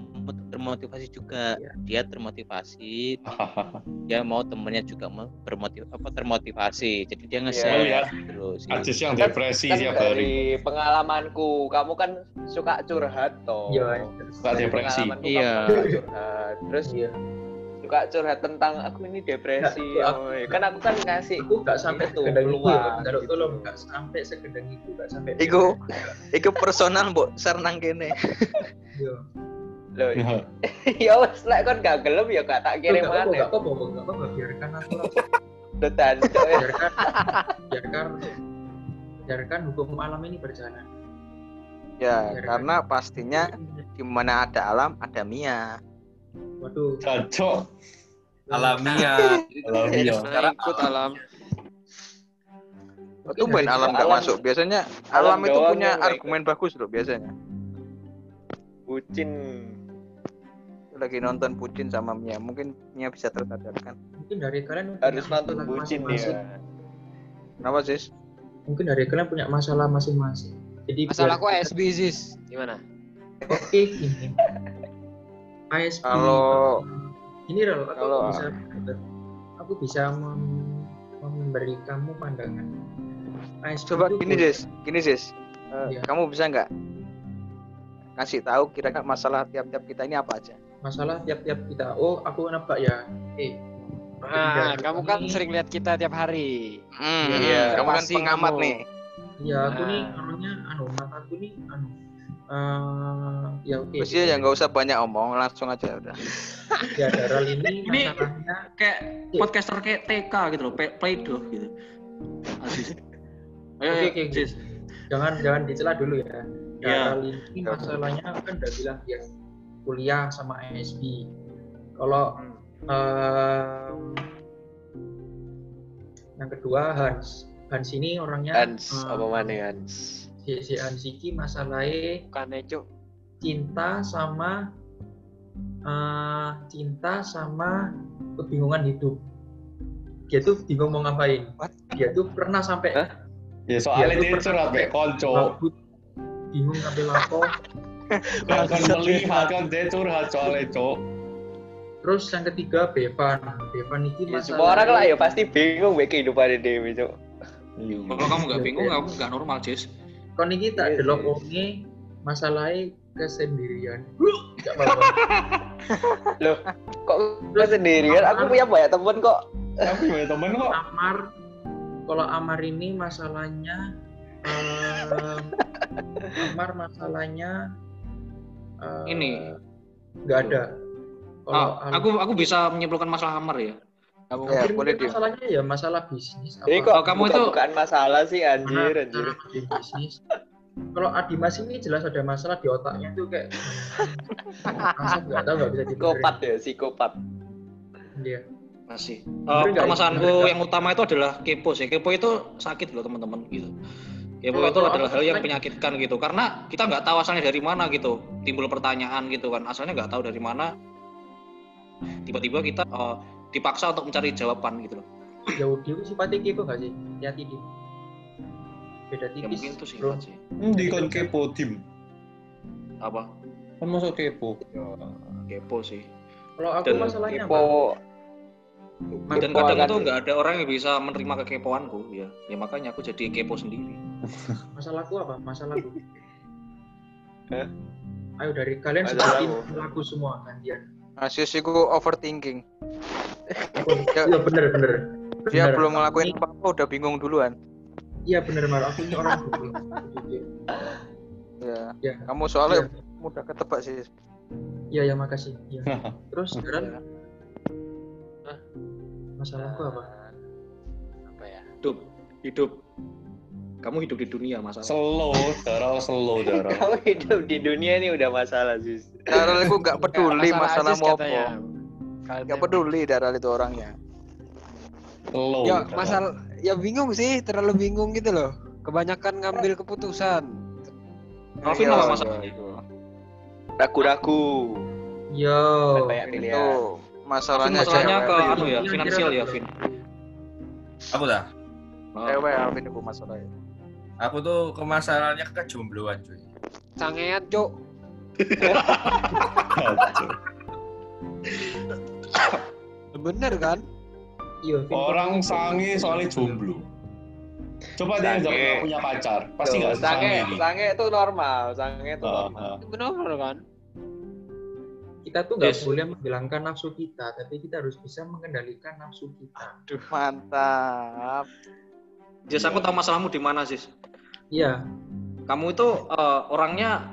F: termotivasi juga
C: Iya.
F: dia termotivasi dia mau temennya juga mau bermotiv apa termotivasi jadi dia nge-share
A: Iya.
F: terus
A: Ajis yang
D: Kan-
A: depresi
D: kan
A: hari.
D: dari pengalamanku kamu kan suka curhat toh
C: Iya,
A: Suka depresi.
F: Iya.
D: suka curhat terus
C: iya.
D: suka curhat tentang aku ini depresi
C: aku-
D: oh, iya. kan aku kan ngasih
C: Aku gak sampai
D: Itu,
C: itu
D: keluar,
C: kalau
D: gitu.
C: tolong gak sampai segedeng itu, gak sampai.
F: Iku- Iku personal mbok share nang kene.
C: Iya.
D: loh ya wes lek kon gak gelem ya gak tak kirim
C: Gak apa-apa,
D: mana
C: gak apa-apa, gak apa-apa, biarkan aku
D: Cok, ya.
C: biarkan, biarkan, biarkan hukum alam ini berjalan.
F: Ya,
C: Biarkan.
F: karena pastinya di mana ada alam ada Mia.
C: Waduh,
A: Cocok.
E: Alamiah.
A: Alamiah.
H: Sekarang ikut alam.
F: Itu main alam
D: Alam-
F: masuk. Biasanya
D: alam
F: alam, itu punya argumen bagus loh biasanya.
D: bucin
F: Lagi nonton Pucin sama Mia, mungkin Mia bisa tersadarkan.
C: mungkin dari kalian
D: harus nonton bucin
C: masing-masing.
D: dia
F: Kenapa sis?
C: Mungkin dari kalian punya masalah masing-masing. Jadi
H: Masalahku
C: biar-
H: ASB Zis. Gimana?
C: Oke, gini. ASP.
F: Kalau-
C: ini Rel, aku
F: kalau-
C: bisa aku bisa mem- memberi kamu pandangan. ASP
F: Coba
C: itu
F: gini
C: boleh-
F: sis, gini sis. Eh,
C: Iya.
F: Kamu bisa nggak kasih tahu kira-kira masalah tiap-tiap kita ini apa aja?
C: Masalah tiap-tiap kita. Oh, aku nebak ya. Eh,
H: Ah,
C: Tidak,
H: kamu kan
C: ini-
H: sering lihat kita tiap hari.
F: Hmm,
D: Iya,
F: kamu kan pengamat
H: kamu.
F: nih.
C: Iya, aku nih
H: Nah.
C: orangnya anu, mataku nih anu. eh ya oke
F: Terus ya nggak usah banyak omong, langsung aja udah.
C: ya Daral ini
B: Ini- kayak podcaster kayak TK gitu loh, play, play doh gitu. Aziz.
C: Oke, oke, oke. Jangan jangan dicela dulu ya.
B: Ya.
C: Daral ini masalahnya kan udah bilang dia kuliah sama ASB. Kalau em, yang kedua Hans. Hans ini orangnya
D: Hans
C: em,
D: apa mana Hans
C: si, si Hans iki masalahnya
H: Bukan
C: cinta sama eh, cinta sama kebingungan hidup. Dia tuh bingung mau ngapain.
F: What?
C: Dia tuh pernah sampai
A: Ya soalnya
C: Dia tuh
A: dia
C: pernah
A: curhat
C: sampai
A: be konco.
C: bingung ngambil lapo.
A: Gak akan melihat kan dia curhat soalnya cok.
C: Terus yang ketiga Bevan. Bevan ini
D: ya,
C: masalah.
D: semua orang lah ya pasti bingung be kehidupan Dewi cok
B: Kalau kamu nggak bingung, kamu nggak normal, Jis.
C: Kon iki tak
D: Iya,
C: delok
D: iya.
C: wonge masalahnya kesendirian. Gak
D: loh kok lu sendirian aku punya banyak temen kok
A: Tapi banyak temen kok.
C: Amar kalau Amar ini masalahnya em, Amar masalahnya eh,
B: Ini.
C: nggak ada. Kalau
B: Ah, aku aku bisa menyimpulkan masalah Amar ya.
H: Kamu
F: Ya,
C: Mungkin
F: boleh,
C: masalahnya ya masalah bisnis.
D: ini
C: apa-
D: kok
B: kamu
D: buka
B: itu-
D: bukaan masalah sih anjir anjir
C: bisnis. Kalau Adimas ini jelas ada masalah di otaknya tuh kayak masa nggak tahu nggak bisa dibenerin.
D: psikopat ya psikopat
C: Dia.
B: Masih.
C: Bener
B: Eh, permasalahanku yang utama itu adalah kepo sih. Kepo itu sakit loh teman-teman gitu. Kepo
C: Kalau-
B: itu adalah hal yang menyakitkan gitu. Karena kita nggak tahu asalnya dari mana gitu. Timbul pertanyaan gitu kan. Asalnya nggak tahu dari mana. Tiba-tiba kita eh, dipaksa untuk mencari jawaban gitu loh.
C: Ya dia itu sifatnya kepo nggak sih? Hati-hati. Beda
B: Ya
C: tipis.
B: mungkin itu sih.
C: bro.
B: sih.
A: Hmm, di kon kepo tim.
B: Apa?
A: Kan masuk kepo.
B: Kepo sih.
C: Kalau aku
B: Dan
C: masalahnya apa?
B: Dan kadang itu nggak ada orang yang bisa menerima kekepoanku ya. Ya makanya aku jadi kepo sendiri.
C: Masalahku apa? Masalahku.
D: Hah?
C: Ayo dari kalian sebutin masalahku semua gantian.
F: Asis iku overthinking.
C: Iya bener bener.
F: Dia
C: Bener.
F: belum ngelakuin apa-apa udah bingung duluan.
C: Iya bener Mar. Aku ini orang. Jujur.
F: Ya.
C: Ya.
F: Kamu soalnya mudah ketebak sih.
C: Iya ya makasih. Iya. Terus sekarang
H: Hah?
C: Masalahku apa?
H: apa ya?
B: Hidup, hidup. Kamu hidup di dunia masalah.
A: Slow, darah slow darah.
D: kamu hidup di dunia ini udah masalah sih
F: Daral itu nggak peduli
H: Nggak,
F: masalah
H: Aziz
F: mau apa. Nggak
H: emang-
F: peduli Daral itu orangnya.
A: Slow.
H: Ya
A: Darah.
H: masalah ya bingung sih, terlalu bingung gitu loh. Kebanyakan ngambil keputusan.
B: Alvin
F: Iya,
B: apa
F: iya,
B: masalahnya?
F: itu.
D: ragu-ragu
C: Yo.
D: banyak
F: Itu masalahnya
B: masalahnya ke anu ya, finansial ya, Vin.
E: Aku dah.
B: Oh.
F: Cewek Alvin itu masalahnya.
E: Aku tuh kemasalannya kejombloan cuy.
H: Sangean, Cuk. Bener kan?
C: Iya.
A: Orang sange soalnya jomblo. Coba dia nggak punya pacar, pasti nggak
D: sange
A: sange
D: itu normal sange itu
A: Ah,
D: normal
A: ah.
H: Bener kan?
C: Kita tuh nggak
B: Yes.
C: boleh menghilangkan nafsu kita, tapi kita harus bisa mengendalikan nafsu kita.
F: Mantap.
B: Jess, aku tahu masalahmu di mana, Sis.
C: Iya.
B: Kamu itu eh, orangnya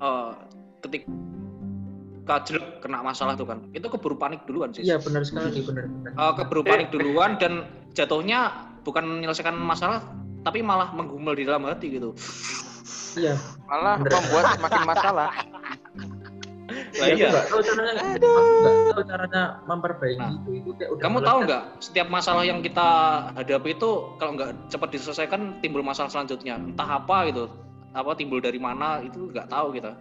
B: eh, ketika jelek kena masalah tuh kan, itu keburu panik duluan, Sis.
C: Iya benar sekali benar benar.
B: Eh, keburu panik duluan dan jatuhnya bukan menyelesaikan masalah, tapi malah menggumul di dalam hati gitu.
C: Iya.
F: Malah
C: Bener.
F: membuat semakin masalah.
B: Lah
C: Aku
B: iya.
C: tahu caranya. Aku tahu caranya memperbaiki
B: Nah,
C: itu. Itu kayak udah
B: Kamu tahu nggak, setiap masalah yang kita hadapi itu kalau nggak cepat diselesaikan timbul masalah selanjutnya. Entah apa gitu, apa timbul dari mana itu nggak tahu kita.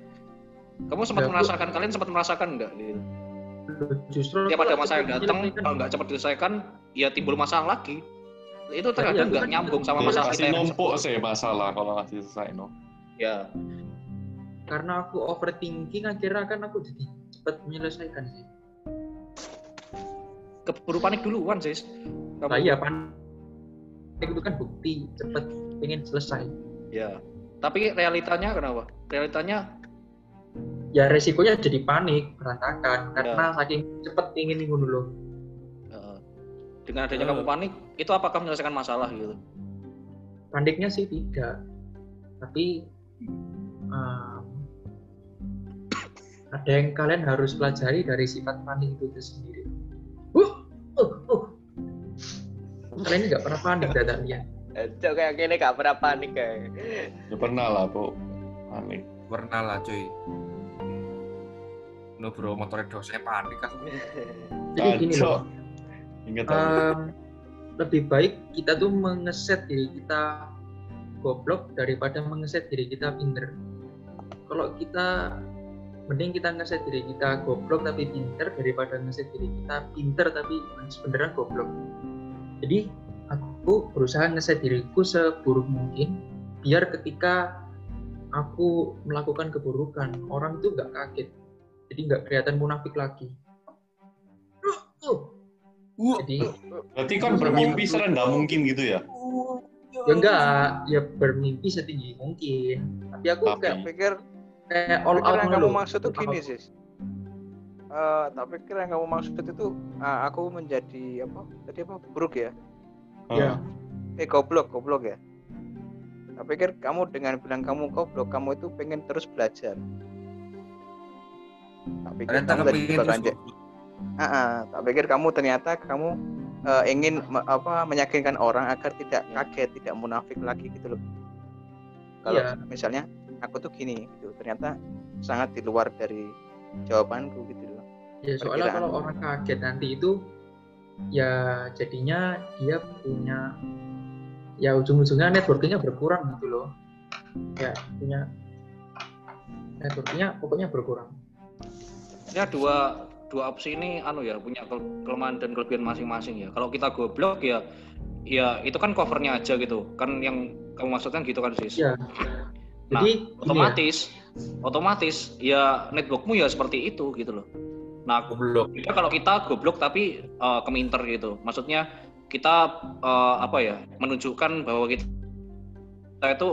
B: Kamu sempat
C: Ya, aku-
B: merasakan, kalian sempat merasakan nggak? Gitu.
C: Justru
B: Setiap
C: aku
B: ada masalah yang datang, kalau nggak cepat diselesaikan, ya timbul masalah lagi. Itu
C: iya,
B: terkadang
C: aku
B: nggak
C: kan-
B: nyambung sama masalah kita yang
A: numpuk sih masalah kalau nggak selesai no.
B: Ya,
C: karena aku overthinking akhirnya kan aku jadi cepat menyelesaikan sih.
B: keburu panik duluan, sis. Kamu-
C: Nah, iya pan itu kan bukti cepat pengen selesai.
B: Ya. Tapi realitanya kenapa? Realitanya
C: Ya resikonya jadi panik berantakan
B: Ya.
C: karena saking cepet ingin loh.
B: eh, dengan adanya kamu panik, itu apakah menyelesaikan masalah gitu?
C: Paniknya sih tidak, tapi um, ada yang kalian harus pelajari dari sifat panik itu, itu sendiri. Uh, uh, uh. Kalian nggak pernah panik datangnya.
D: Cok kayak gini gak pernah panik kayak.
A: Ya pernah lah, Bu. Panik.
E: Pernah lah cuy. Lo bro motornya dosanya panik kan.
C: Jadi gini loh,
A: Ingat aku.
C: em, lebih baik kita tuh mengeset diri kita goblok daripada mengeset diri kita pinter. Kalau kita mending kita ngeset diri kita goblok tapi pinter daripada ngeset diri kita pinter tapi sebenarnya goblok. Jadi aku berusaha ngeset diriku seburuk mungkin biar ketika aku melakukan keburukan orang itu nggak kaget. Jadi nggak kelihatan munafik lagi. Jadi
A: Berarti kan bermimpi serendah mungkin gitu ya?
C: ya enggak ya bermimpi setinggi mungkin. Tapi aku
A: Tapi-
C: kayak
F: pikir
C: kayak all
F: pikir
C: out
F: yang kamu maksud tuh
C: All
F: gini
C: out.
F: sis. Eh, tak pikir yang kamu maksud itu ah, aku menjadi apa? Tadi apa? Buruk ya?
C: Ya
F: eh goblok goblok ya? Tak pikir kamu dengan bilang kamu goblok kamu itu pengen terus belajar. Tak pikir
E: Ternyata
F: kamu tadi bakal Ah, ah, tak pikir kamu ternyata kamu eh, ingin me- apa meyakinkan orang agar tidak kaget tidak munafik lagi gitu loh. Kalau
C: Iya.
F: misalnya aku tuh gini gitu ternyata sangat di luar dari jawabanku gitu loh
C: ya soalnya
F: Perkiraan.
C: kalau orang kaget nanti itu ya jadinya dia punya ya ujung-ujungnya networkingnya berkurang gitu loh ya punya networkingnya pokoknya berkurang
B: Ya dua dua opsi ini anu ya punya kel- kelemahan dan kelebihan masing-masing ya. Kalau kita goblok ya ya itu kan covernya aja gitu. Kan yang kamu maksudkan gitu kan sis.
C: ya
B: Nah,
C: jadi gini ya,
B: otomatis otomatis ya networkmu ya seperti itu gitu loh. Nah,
E: Goblok.
B: beda kalau kita goblok tapi eh, keminter gitu. Maksudnya kita eh, apa ya menunjukkan bahwa kita, kita itu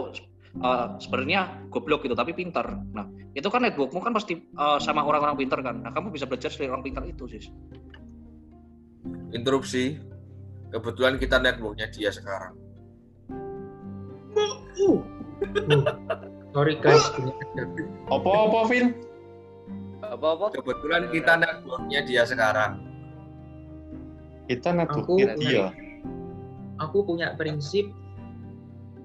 B: eh, sebenarnya goblok gitu tapi pinter. Nah itu kan networkmu kan pasti eh, sama orang-orang pinter kan. Nah kamu bisa belajar dari orang pinter itu sih.
E: Interupsi. Kebetulan kita networknya dia sekarang.
C: uh, sorry guys ada.
A: Apa-apa, Vin?
D: Apa-apa?
E: Kebetulan kita networknya dia sekarang.
A: Kita
C: Aku
A: networknya dia.
C: aku punya prinsip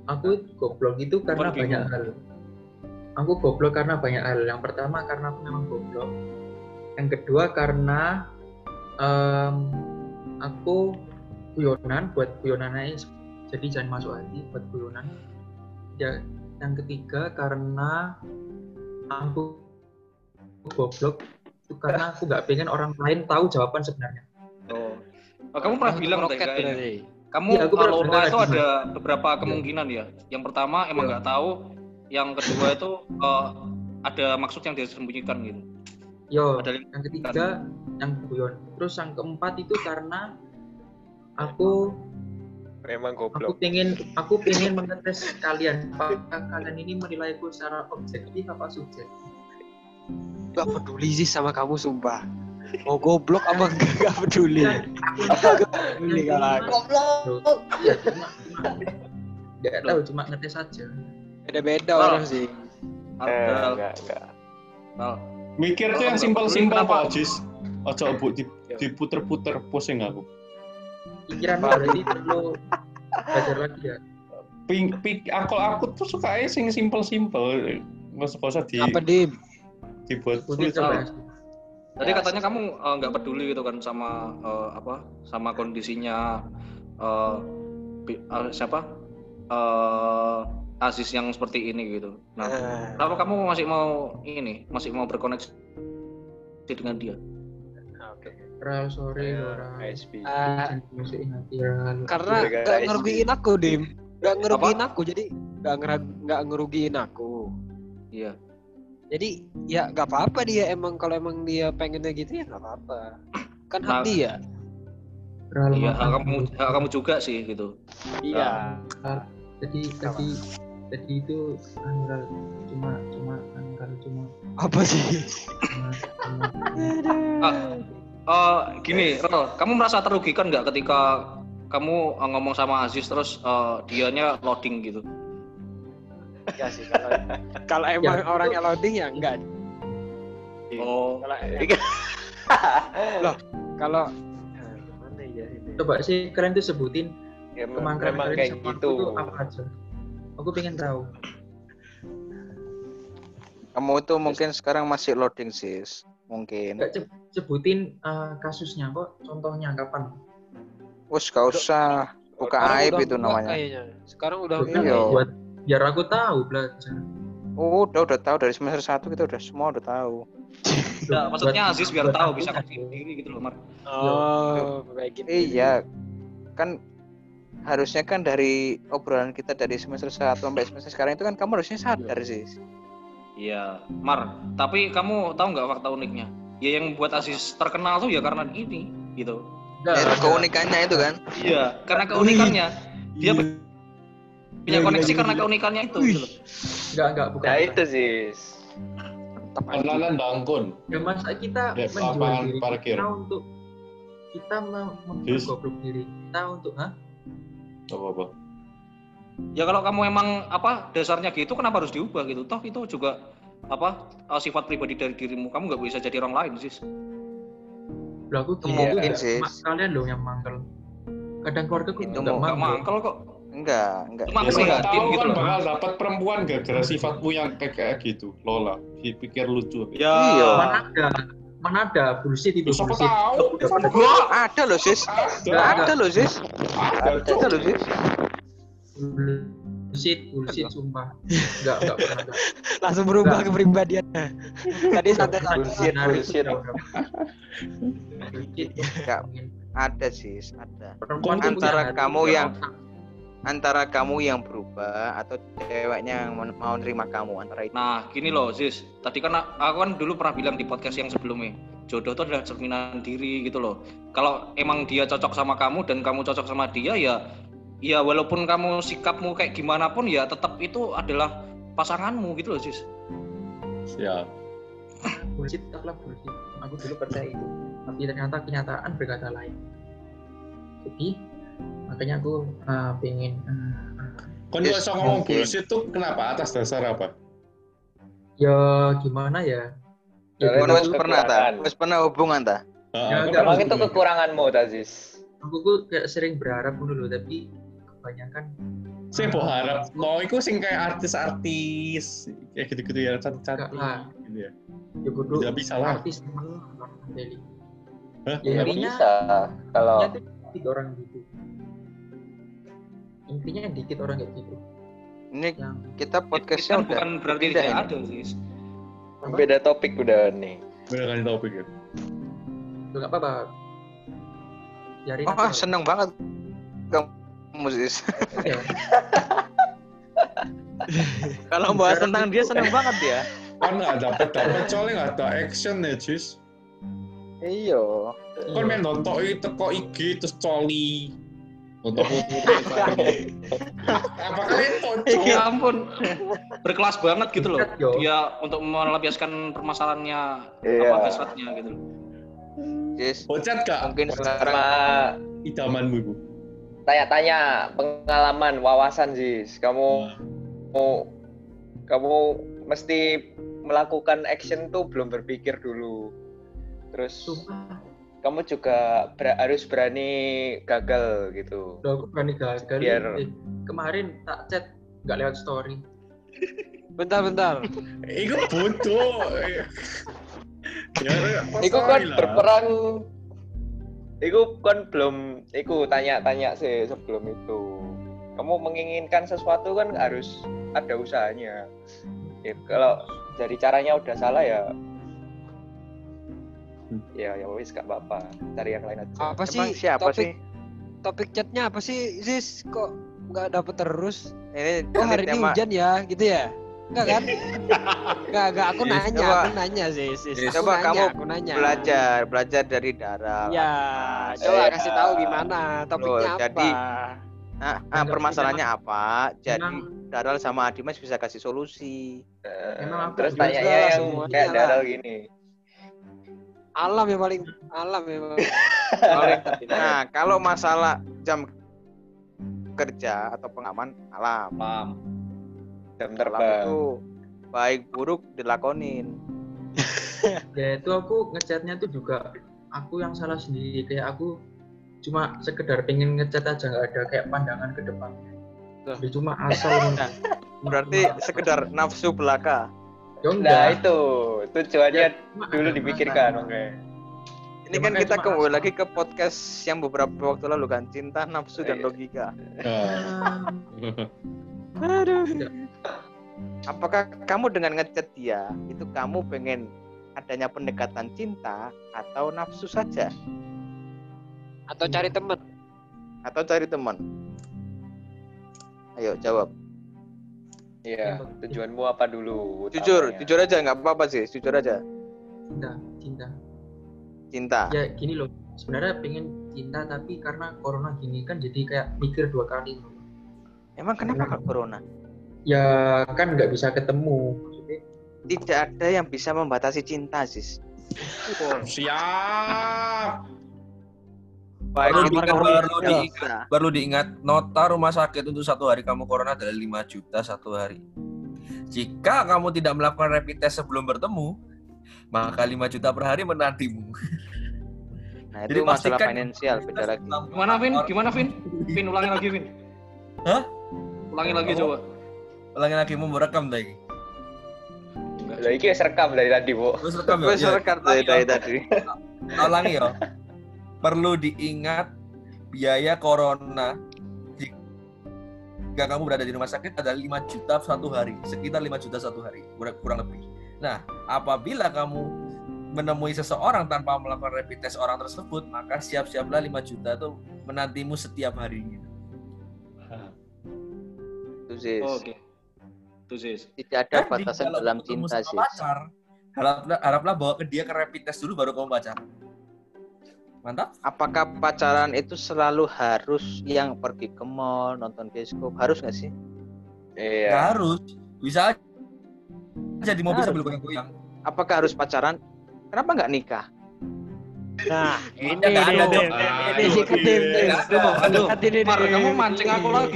C: aku goblok itu karena
B: Bukan
C: banyak
B: bingung.
C: hal aku goblok karena banyak hal yang pertama karena aku memang goblok yang kedua karena em, aku guyonan buat guyonan aja jadi jangan masuk hati buat guyonan ya yang ketiga karena aku goblok itu karena aku nggak pengen orang lain tahu jawaban sebenarnya
B: Oh. Oh, kamu pernah bilang tadi
H: roket berarti.
B: Kamu
C: Iya, aku pernah
B: kalau
C: dengar
B: itu ada beberapa kemungkinan ya. Yang pertama emang
C: Iya.
B: nggak tahu. Yang kedua itu eh, ada maksud yang disembunyikan gitu.
C: yo
B: Ada yang-
C: yang ketiga yang guyon terus yang keempat itu karena aku
D: Memang
C: aku
D: goblok.
C: pengen aku pengen mengetes kalian apakah kalian ini menilaiku secara objektif apa subjektif
H: Gak peduli sih sama kamu sumpah. Mau goblok apa enggak gak peduli. Gak peduli kalau aku.
C: Loh, iya cuma nggak tahu cuma ngetes aja
H: Beda-beda orang sih.
D: Eh, enggak, enggak.
A: Mikir tuh yang simpel-simpel kok, Jis. Ojo bu di- diputer-puter pusing aku.
C: Pikiranmu berarti perlu belajar lagi ya
A: Ping, pik, aku aku tuh suka sing simpel-simpel. Nggak usah di
H: Apa dim?
A: dibuat sulit.
B: Tadi katanya kamu eh, nggak peduli gitu kan sama eh, apa sama kondisinya eh, bi- eh, siapa eh Aziz yang seperti ini gitu. Nah,
H: Eh,
B: kenapa kamu masih mau ini masih mau berkoneksi dengan dia?
C: Ral sorry
D: Ya,
C: Ral
D: ISP.
C: hati Ral
H: karena
D: Gara-gara
H: gak
D: SB.
H: ngerugiin aku dim. Gak ngerugiin aku jadi gak ngera- gak ngerugiin aku.
B: Iya.
H: Jadi ya gak apa-apa dia emang kalau emang dia pengennya gitu ya gak apa-apa. Kan hak
B: Nah,
H: dia.
C: Ral
B: Iya, hak kamu hak kamu juga sih gitu.
H: Iya.
C: tadi tadi tadi itu anu, Ral cuma cuma Ral cuma
H: Apa sih?
C: cuma, cuma
B: Ah, eh, gini, Rel, kamu merasa terugikan nggak ketika kamu eh, ngomong sama Aziz terus eh, dianya loading gitu?
H: Enggak sih kalau kalau emang
C: Ya.
H: orangnya loading ya enggak.
B: Oh,
H: Kalau
D: Iya.
H: kalau Nah, gimana ya ini?
C: Coba sih kalian tuh sebutin
D: Ya, memang kayak gitu.
C: apa aja. Aku pengen tahu.
F: Kamu itu mungkin sekarang masih loading sis. Mungkin.
C: Enggak ce- sebutin eh, kasusnya kok, contohnya kapan?
F: Wes gak usah buka
H: Sekarang
F: aib
H: udah
F: itu namanya.
H: Kayaknya. Sekarang udah
F: Iya.
C: buat biar aku tahu belajar.
F: Oh, udah udah tahu dari semester 1 kita udah semua udah tahu.
B: enggak, maksudnya
C: Buat-
B: Aziz biar
C: buat
B: tahu bisa kasih diri gitu loh, Mar.
H: Oh, kayak gitu.
F: Iya. Kan harusnya kan dari obrolan kita dari semester 1 sampai semester sekarang itu kan kamu harusnya sadar sih.
B: Iya, Mar. Tapi kamu tahu nggak fakta uniknya? Ya yang buat Aziz terkenal tuh ya karena ini, gitu.
F: Itu
C: enggak.
F: keunikannya itu kan.
B: Iya, karena keunikannya. Dia punya
C: Iya,
B: koneksi
C: iya,
B: karena
C: iya.
B: keunikannya itu. gitu.
C: Enggak, enggak, bukan.
D: Nah
C: bukan.
D: itu sih.
A: Online bangkun.
C: Ya masa kita
A: Ya,
C: menjual diri
A: parkir.
C: kita untuk kita mempergoblok diri kita untuk hah?
A: Apa apa?
B: Ya kalau kamu emang apa dasarnya gitu kenapa harus diubah gitu? Toh itu juga apa eh, sifat pribadi dari dirimu. Kamu nggak bisa jadi orang lain, Sis.
C: Lah aku gini
F: Mungkin sih.
C: Kalian loh yang mangkel. Kadang keluarga aku
F: Itu
B: Nggak
C: mangkel.
B: mangkel kok.
F: Enggak, enggak.
B: Cuma
A: Ya, tahu
B: gitu
A: kan
B: loh.
A: bakal dapat perempuan gara-gara sifatmu yang kayak gitu. Lola, pikir lucu.
B: Ya.
F: Iya.
C: Mana ada? Mana ada bullshit itu
A: Lu siapa
C: bullshit.
A: tahu?
F: Ada loh sis.
A: Ada,
F: loh sis.
A: ada,
F: Ada loh sis.
C: Bullshit, bullshit sumpah. Enggak, enggak pernah ada.
H: Langsung berubah
C: Enggak.
H: kepribadiannya. Tadi santai-santai.
D: Bullshit, bullshit.
C: Bullshit.
F: Enggak. Ada sis, ada.
C: Perempuan
F: Antara kamu yang-. Antara kamu yang berubah atau ceweknya yang mau nerima kamu antara itu.
B: Nah, gini loh, Sis. Tadi kan aku kan dulu pernah bilang di podcast yang sebelumnya, jodoh itu adalah cerminan diri gitu loh. Kalau emang dia cocok sama kamu dan kamu cocok sama dia ya ya walaupun kamu sikapmu kayak gimana pun ya tetap itu adalah pasanganmu gitu loh, Sis.
A: Siap.
C: bullshit tetaplah bullshit. Aku dulu percaya itu. Tapi ternyata kenyataan berkata lain. Jadi makanya aku uh, pengen uh,
F: Yes,
A: bisa ngomong
F: mungkin.
A: bullshit tuh kenapa? Atas dasar apa?
C: ya gimana ya? Ya, dulu
F: wis pernah ta? Wis pernah hubungan ta?
A: Ah,
C: Ya,
A: kan
D: Emang itu kekuranganmu, Tazis.
C: aku tuh kayak sering berharap dulu tapi kebanyakan
A: Saya mau harap, no, itu sing kayak artis-artis, kayak gitu-gitu ya, cantik-cantik, gitu ya.
C: ya kudu
A: Tidak bisa lah.
C: artis Deli.
A: Hah?
C: Ya, intinya-
D: bisa. Kalau
C: Intinya dikit orang gitu. Intinya dikit orang kayak gitu.
F: Ini
C: Yang
F: kita podcastnya udah
B: bukan berarti tidak ada, Sis.
D: beda topik udah nih.
A: Bener kan topik ya?
C: Udah nggak apa-apa. Biarin
F: Oh, ah, seneng banget kamu sis.
C: Ya.
F: Kalau bahas tentang dia seneng banget ya.
A: Kan nggak dapet dapet soalnya nggak ada action ya, Jis.
F: Iya.
A: Kan main nonton itu kok IG terus coli. Untuk. Apa kalian cocok?
B: Ya ampun. Berkelas banget gitu loh.
C: Yo.
B: Dia untuk melampiaskan permasalahannya
D: Iya.
B: apa hasratnya gitu loh.
F: Sis,
A: Bocat gak?
F: mungkin sekarang
A: Idamanmu ibu.
D: Tanya-tanya pengalaman wawasan Jis. Kamu mau kamu mesti melakukan action tuh belum berpikir dulu. Terus
C: Sumpah.
D: kamu juga ber- harus berani gagal gitu.
C: Udah aku berani gagal.
D: Biar-
C: Eh, kemarin tak chat nggak lewat story.
H: Bentar, bentar.
A: Bodoh. ya,
D: Iku kan berperang Iku kan belum Iku tanya-tanya sih sebelum itu Kamu menginginkan sesuatu kan harus ada usahanya ya, Kalau dari caranya udah salah ya Ya ya wis gak apa-apa Cari yang lain aja
H: Apa
F: emang
H: sih
F: siapa
H: topik
F: sih?
H: topik chatnya apa sih, Sis? Kok nggak dapet terus?
F: Ini
H: Oh
F: ini
H: hari ini
F: tema
H: hujan ya, gitu ya? Enggak kan? Enggak, enggak. Aku
A: Yes,
H: nanya,
F: coba.
H: aku nanya sih, Sis.
A: Yes.
H: Aku
F: Coba
H: nanya,
F: kamu
H: aku nanya.
F: belajar, belajar dari Daral.
H: Ya,
F: Nah,
H: coba
D: Iya.
H: kasih tahu gimana topiknya
F: Loh,
H: apa.
F: jadi Nah, ah,
C: Enggak,
F: permasalahannya apa? Jadi
C: Memang-
F: Daral sama Adimas bisa kasih solusi.
D: Eh,
C: Emang aku
D: Terus
C: juga
D: tanyanya yang kayak
H: lah.
D: Daral gini
H: alam yang paling alam yang paling
F: Nah, kalau masalah jam kerja atau pengaman alam,
B: Paham.
D: Jam terbang
F: itu baik buruk dilakonin.
C: ya itu aku ngechatnya tuh juga aku yang salah sendiri kayak aku cuma sekedar pengen ngechat aja nggak ada kayak pandangan ke depan
F: Loh.
C: Jadi cuma asal
F: Nah, Berarti sekedar nafsu belaka.
C: ya
D: Nah
C: enggak
D: itu tujuannya
C: Cuma
D: dulu
C: ada
D: dipikirkan, oke.
F: Ini
C: Ya,
F: kan kita
C: cuma
F: kembali
C: asal.
F: lagi ke podcast yang beberapa waktu lalu kan, cinta, nafsu dan
D: Iya.
F: logika.
A: Ah.
F: Aduh. Apakah kamu dengan ngechat dia itu kamu pengen adanya pendekatan cinta atau nafsu saja
H: Atau cari temen.
F: atau cari teman? Ayo jawab.
D: Iya, tujuanmu apa dulu?
F: Jujur,
D: utamanya?
F: jujur aja nggak apa-apa sih, jujur aja.
C: cinta cinta
F: Cinta.
C: ya gini loh sebenarnya pengen cinta tapi karena corona gini kan jadi kayak mikir dua kali
F: Emang kenapa kok corona?
C: Ya kan nggak bisa ketemu maksudnya
F: Tidak ada yang bisa membatasi cinta, Sis.
E: Siap.
F: Baik
E: Perlu
F: itu
E: diingat, perlu diingat. Perlu diingat, nota rumah sakit untuk satu hari kamu corona adalah 5 juta satu hari. Jika kamu tidak melakukan rapid test sebelum bertemu, maka 5 juta per hari menantimu.
F: Nah,
E: Jadi
F: itu masalah
E: pastikan-
F: finansial beda lagi.
B: Gimana Vin? Gimana Vin? Vin ulangi lagi Vin.
E: Hah?
B: Ulangi lagi coba.
E: Ulangi lagi mau merekam lagi.
D: Lah iki wis rekam dari tadi, Bu.
E: Terus rekam ya?
F: Gue
E: Ya,
F: serekat dari, tadi.
E: ulangi ya. Perlu diingat biaya corona jika kamu berada di rumah sakit adalah 5 juta satu hari, sekitar 5 juta satu hari, kurang, lebih. Nah, apabila kamu menemui seseorang tanpa melakukan rapid test orang tersebut, maka siap-siaplah 5 juta itu menantimu setiap harinya.
F: Itu.
B: Oh, Oke. Tuh sis.
F: Tidak ada
E: Jadi,
F: batasan dalam cinta, Sis.
E: pacar, haraplah, haraplah bawa ke dia ke rapid test dulu baru kamu pacaran. Mantap?
F: Apakah pacaran itu selalu harus yang pergi ke mall, nonton bioskop? Harus nggak sih?
D: Iya.
E: Nggak harus. Bisa aja di mobil
F: Harus.
E: sambil goyang-goyang.
F: Apakah harus pacaran? Kenapa nggak nikah?
H: Nah, ini
E: ada,
H: Ini sih
E: ada,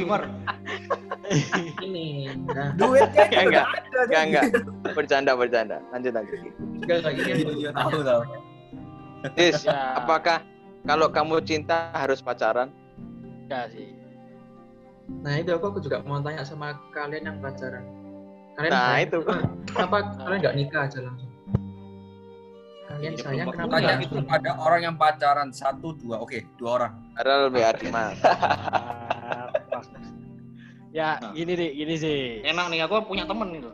B: Mar.
C: ini nah
E: Duitnya
F: Enggak,
E: nggak ada.
F: Enggak, enggak. Bercanda, bercanda. Lanjut, lanjut.
C: enggak enggak gini
E: Iya, iya, tahu tahu.
F: Sis,
H: Ya.
F: apakah kalau kamu cinta harus pacaran?
H: Enggak sih.
C: nah itu aku, aku juga mau tanya sama kalian yang pacaran kalian
F: Nah,
C: sayang,
F: itu.
C: kenapa- kalian nggak nikah aja langsung kalian
B: Ini
C: sayang kenapa.
E: Tanya itu
C: langsung?
E: pada orang yang pacaran satu dua, oke dua orang.
F: Padahal lebih adil, Mas.
H: Ya,
B: Nah.
H: gini deh, gini sih.
B: Enak nih, aku punya temen itu.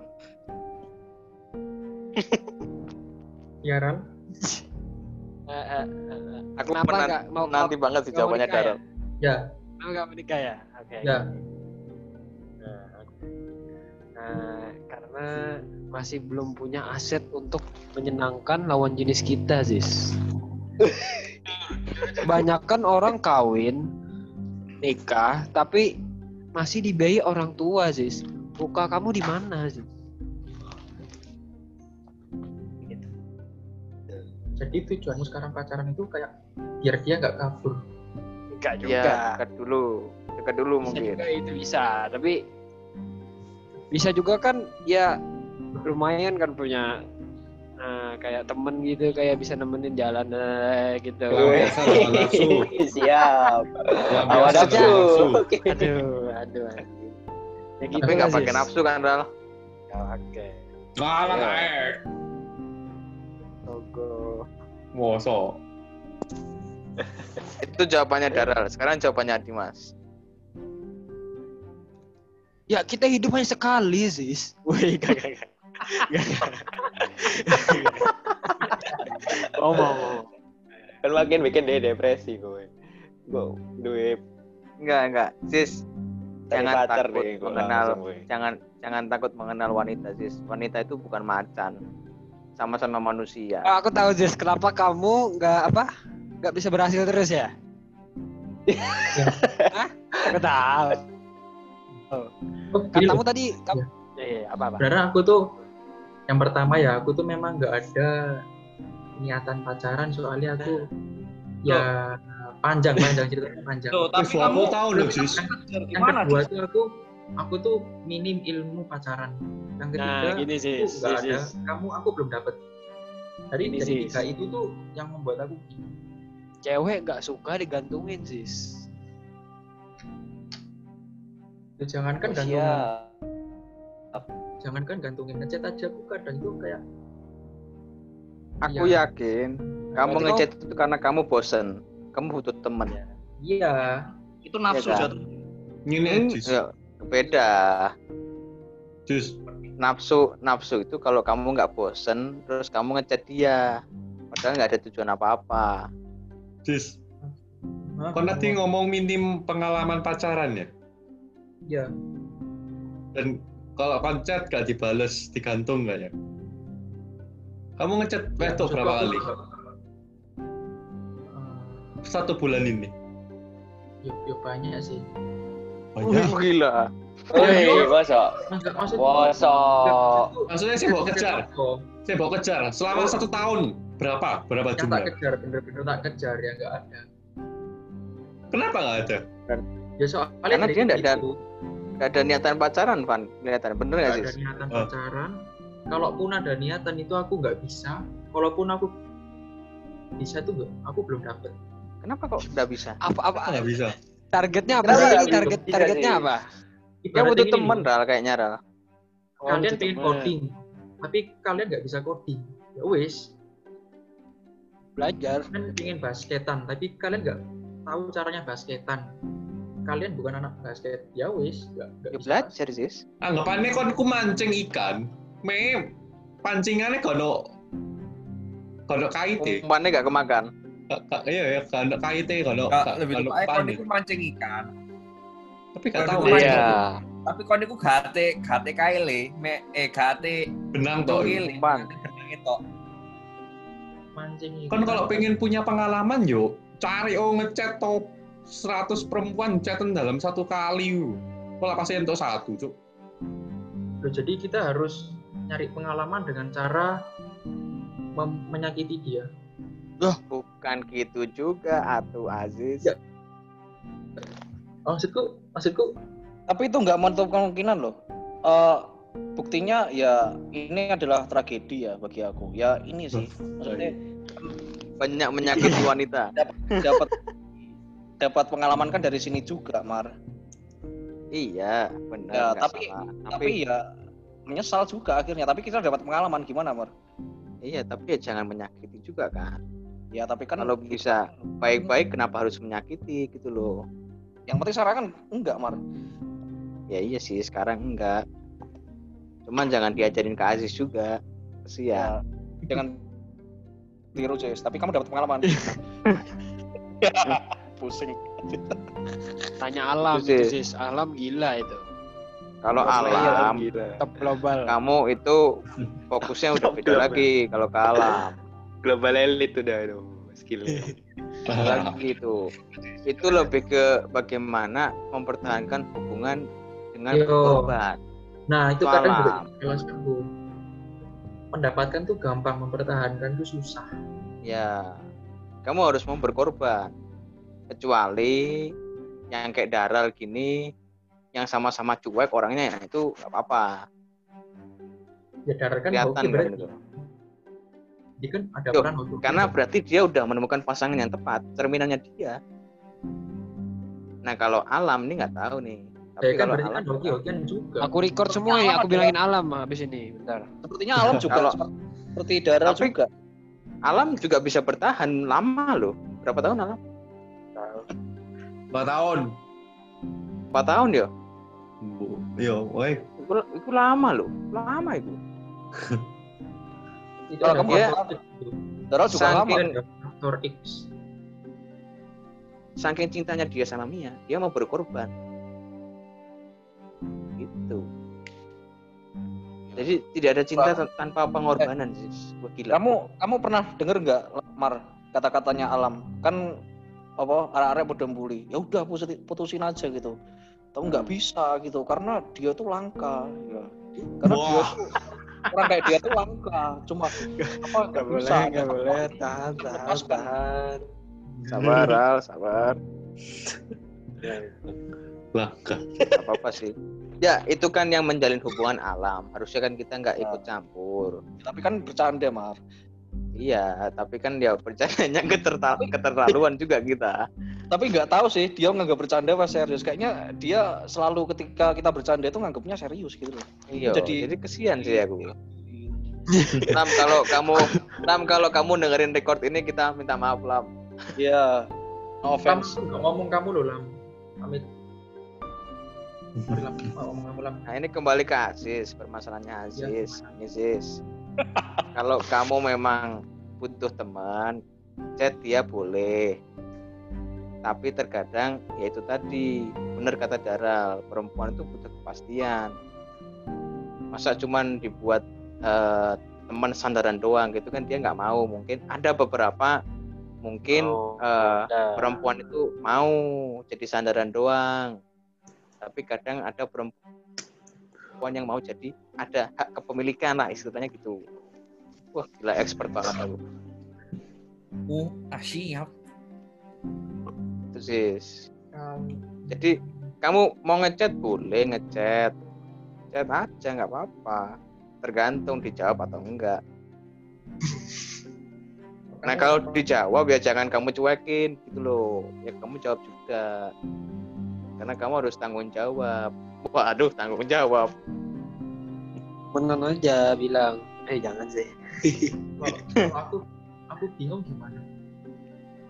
C: ya Ran
H: Eh, eh, eh,
F: Aku
H: Kenapa
F: menan-
H: nggak mau-
F: nanti banget sih jawabannya
H: ya?
F: Daryl.
C: ya
H: Kamu nggak menikah ya? Oke.
C: ya
H: Nah. Nah, karena masih belum punya aset untuk menyenangkan lawan jenis kita, Sis. Kebanyakan orang kawin, nikah, tapi masih dibiayai orang tua, Sis. Muka kamu di mana, Sis?
C: jadi tujuanmu sekarang pacaran itu kayak biar dia nggak kabur
H: Enggak juga.
F: Iya, dekat dulu. Dekat dulu
H: bisa
F: mungkin.
H: juga itu bisa tapi bisa juga kan ya lumayan kan punya nah, kayak temen gitu kayak bisa nemenin jalan eh, gitu.
D: Siap. Awal
A: biasa
D: nafsu.
H: aduh aduh anjing. ya gitu
F: Tapi nggak pakai nafsu kan, Ral?
H: Ya, oke
A: Malah air.
H: Togo
A: Mosok.
F: Itu jawabannya Daryl. Sekarang jawabannya Dimas.
H: ya kita hidup hanya sekali sis wih gak Gak, gak. Oh mau
D: Kan makin bikin dia depresi gue. Gue duit
F: Enggak, enggak. Sis, Jangan takut mengenal. jangan jangan takut mengenal wanita, Sis. Wanita itu bukan macan. Sama-sama manusia.
H: Oh, aku tahu Jess, kenapa kamu nggak apa nggak bisa berhasil terus ya? Hah? Aku tahu.
C: oh,
H: Kan
C: gini
H: kamu tadi kamu, ya, ya, apa apa?
C: sebenarnya aku tuh yang pertama ya aku tuh memang nggak ada niatan pacaran soalnya aku ya panjang panjang ceritanya panjang.
B: Tuh, tapi kamu
A: tahu loh, Sis.
C: yang kedua tuh aku aku tuh minim ilmu pacaran. Yang ketiga
H: Nah, gini sih,
C: aku nggak ada kamu aku belum dapet. Dari
H: Ini
C: dari tiga itu tuh yang membuat aku gini.
H: Cewek nggak suka digantungin sis.
C: Ya, jangankan
D: Oh, siap.
C: jangankan gantungin ngechat aja aku kadang itu kayak
F: Aku
C: Iya.
F: yakin kamu ngechat itu karena kamu bosen. Kamu butuh teman.
C: iya
B: Itu nafsu
F: Iya kan?
B: jatuh.
A: Ini
F: Hmm,
A: jus.
F: ya, beda.
A: Jus.
F: Nafsu, nafsu itu kalau kamu nggak bosen, terus kamu ngechat dia, padahal nggak ada tujuan apa-apa.
A: Jus. Kau nanti ngomong minim pengalaman pacaran ya?
C: Iya.
A: Dan kalau koncet gak dibales, digantung gak ya? Kamu ngechat Veto
C: Maksud
A: berapa
C: aku,
A: kali? Satu bulan ini.
C: Yuk, yuk banyak sih.
A: Banyak.
F: Wih, gila.
D: Woi, masa? Masa?
A: Maksudnya saya bawa kejar. Saya bawa kejar. Selama satu tahun. Berapa? Berapa
C: Yang tak
A: jumlah?
C: kejar, bener-bener tak kejar ya enggak ada.
A: Kenapa nggak ada?
C: Ya soalnya
F: Karena dia nggak ada- Nggak ada niatan pacaran, Van. Niatan bener nggak
C: nggak
F: sih?
C: ada niatan
A: Ah.
C: pacaran. Kalaupun ada niatan itu aku nggak bisa. Kalaupun aku bisa tuh nggak- aku belum dapet.
F: Kenapa kok nggak bisa?
H: Apa apa
A: Apa nggak bisa?
H: targetnya apa
D: Kenapa
H: sih? target targetnya apa?
C: Ibaratnya
F: butuh
C: loh,
F: Ral, kayaknya, Ral.
C: Kalian
H: butuh
C: pengen coding, tapi kalian nggak bisa coding. Ya wes,
H: Belajar.
C: kalian pengen basketan, tapi kalian nggak tahu caranya basketan. Kalian bukan anak basket. Ya wes, nggak nggak
F: Ya
C: bisa.
F: belajar, Sis.
A: Anggapannya kon ku mancing ikan. Me pancingannya kono kono kait ya.
F: Umpannya nggak kemakan.
A: Ka- ka- Iya ya, kono kait ya, kono
E: lebih kon
A: pan ya.
E: iku mancing ikan.
A: Tapi gak tahu mancing
F: Iya.
E: Tapi kon iku gate gate kaile, me eh gate
A: benang
E: tokile,
F: umpan.
E: benang itu.
C: Mancing
A: Kan
C: ikan.
A: kalau pengen punya pengalaman yo, cari oh ngechat top 100 perempuan chatan dalam satu kali. Kalau pasti untuk satu, cuk.
C: Loh, jadi kita harus nyari pengalaman dengan cara menyakiti dia.
F: Bukan gitu juga, Atu Aziz.
C: Ya. Maksudku, maksudku
B: Tapi itu nggak menutup kemungkinan loh. Eh, buktinya ya ini adalah tragedi ya bagi aku. Ya ini sih. Maksudnya
F: Banyak menyakiti wanita.
B: dapat dapat pengalaman kan dari sini juga, Mar.
F: Iya, benar.
B: Ya, tapi-
F: salah.
B: Tapi ya menyesal juga akhirnya. Tapi kita dapat pengalaman gimana, Mar?
F: Iya, tapi ya jangan menyakiti juga kan.
B: Ya tapi kan
F: Kalau bisa baik-baik, kenapa harus menyakiti gitu loh?
B: yang penting sekarang kan enggak, Mar.
F: Ya iya sih, sekarang enggak. Cuman jangan diajarin ke Aziz juga. Kesian.
B: Ya, jangan tiru Jess, tapi kamu dapat pengalaman. Pusing.
H: Tanya alam
F: Itu sih.
H: Alam gila itu.
F: Kalau
D: Iya,
F: alam,
D: gila.
H: Top global.
F: kamu itu fokusnya udah beda
D: Global.
F: lagi kalau ke alam.
D: Global elite udah itu skillnya.
F: lagi itu itu lebih ke bagaimana mempertahankan hubungan dengan
C: Yo.
F: korban
C: Nah, itu kadang juga
F: alam.
C: Bu. Mendapatkan tuh gampang, mempertahankan tuh susah.
F: ya kamu harus mau berkorban kecuali yang kayak daral gini yang sama-sama cuek orangnya nah itu nggak apa-apa
C: Ya darah kan
F: kelihatan
C: hoki
F: kan
C: berarti.
F: itu
C: Dia kan ada
F: Yo,
C: peran hoki.
F: karena berarti dia udah menemukan pasangan yang tepat cerminannya dia nah kalau alam ini nggak tahu nih tapi
C: ya kan
F: kalau
C: berarti kan
F: alam
C: hoki-hokian juga.
H: Aku record semua ya, aku bilangin alam habis ini. Bentar.
B: Sepertinya alam juga
F: Kalau-
B: seperti, seperti darah
F: Tapi-
B: juga.
F: alam juga bisa bertahan lama loh berapa tahun alam
A: Empat tahun.
F: empat tahun ya
A: Yo, woi.
F: itu, itu lama loh lama itu
C: Itu
B: Kalau
C: ada
B: kamu
F: ya.
B: Darah juga lama.
C: Faktor X.
F: saking cintanya dia sama Mia dia mau berkorban gitu jadi tidak ada cinta tan- tanpa pengorbanan sih gila
B: Kamu kamu pernah denger nggak Mar kata-katanya alam kan apa arek-arek bodoh bully ya udah putusin, aja gitu. Tahu nggak bisa gitu karena dia tuh langka ya. Karena dia
A: Wah.
B: tuh orang kayak dia tuh langka. Cuma apa nggak bisa
H: nggak boleh. Tahan, tahan,
B: Lepaskan.
H: tahan.
F: sabar Al sabar.
A: Langka.
F: Gak apa-apa sih. Ya itu kan yang menjalin hubungan alam. Harusnya kan kita nggak ikut campur.
B: Tapi kan bercanda Mar
F: Iya, tapi kan dia bercandanya keterta- keterlaluan juga kita.
B: Tapi nggak tahu sih dia nganggap bercanda apa serius. Kayaknya dia selalu ketika kita bercanda itu nganggapnya serius gitu loh.
F: Iya,
B: Jadi-
F: jadi, kesian sih aku. Lam kalau kamu Lam kalau kamu dengerin record ini kita minta maaf Lam.
B: Iya. No
C: Lam,
B: offense.
C: nggak ngomong kamu loh Lam. Sorry, Lam. Nggak ngomong kamu Lam.
F: Nah ini kembali ke Aziz, permasalahannya Aziz. Ini Aziz. Kalau kamu memang butuh teman, chat dia boleh. Tapi terkadang ya itu tadi benar kata Daral, perempuan itu butuh kepastian. Masa cuman dibuat eh, teman sandaran doang gitu kan dia nggak mau. Mungkin ada beberapa mungkin
H: Oh, ada.
F: perempuan itu mau jadi sandaran doang tapi kadang ada perempuan yang mau jadi ada hak kepemilikan lah istilahnya gitu. Wah gila expert banget aku.
E: Uh, ah siap.
F: itu sis
C: Kamu-
F: jadi kamu mau ngechat? Boleh ngechat. Chat aja nggak apa-apa. Tergantung dijawab atau enggak. Nah kalau dijawab ya jangan kamu cuekin gitu loh. Ya kamu jawab juga. Karena kamu harus tanggung jawab waduh tanggung jawab
H: Temenan aja bilang, eh jangan sih.
C: kalau, kalau aku aku bingung gimana.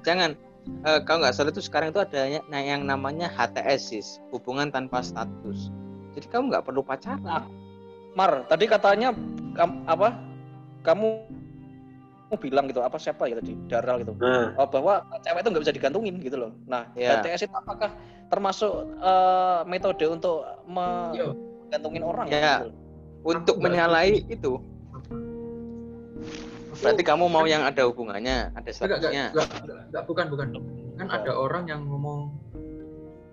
F: jangan eh, kalau nggak salah itu sekarang itu ada ya- nah, yang namanya HTS sis hubungan tanpa status jadi kamu nggak perlu pacaran
B: Mar, tadi katanya kam- apa? Kamu bilang gitu apa siapa ya tadi Daral gitu oh, bahwa cewek itu nggak bisa digantungin gitu loh. Nah,
F: Ya.
B: HTS itu apakah termasuk eh, metode untuk
C: Yo,
B: menggantungin orang?
F: Ya.
B: gitu?
F: untuk menyalahi itu berarti kamu mau yang ada hubungannya ada
C: enggak,
F: statusnya
C: enggak, enggak, enggak, bukan, bukan. Kan ada orang yang ngomong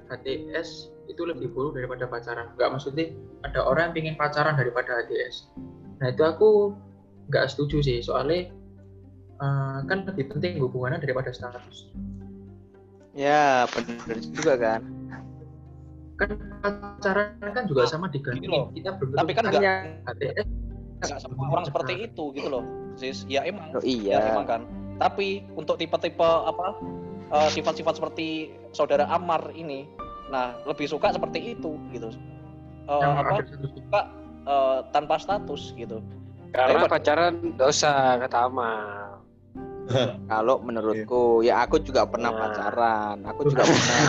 C: HTS itu lebih buruk daripada pacaran. Enggak maksudnya ada orang yang pingin pacaran daripada HTS. Nah itu aku nggak setuju sih, soalnya eh, kan lebih penting hubungannya daripada status.
F: ya benar juga kan
C: Kan pacaran kan juga sama
B: Gini loh.
C: digantungin. Kita belum
B: Tapi kan
C: tentu
B: nggak
F: yang
C: HTS
B: nggak semua orang seperti itu gitu loh. Sis, ya emang.
F: oh,
B: Ya
F: iya
B: emang kan. Tapi untuk tipe-tipe apa eh, sifat-sifat seperti saudara Amar ini, nah lebih suka seperti itu gitu. Eh,
C: yang
B: apa suka eh, tanpa status gitu.
H: karena
B: Daripada-
H: pacaran dosa kata Amal.
F: kalau menurutku ya aku juga pernah
H: Nah.
F: pacaran aku juga pernah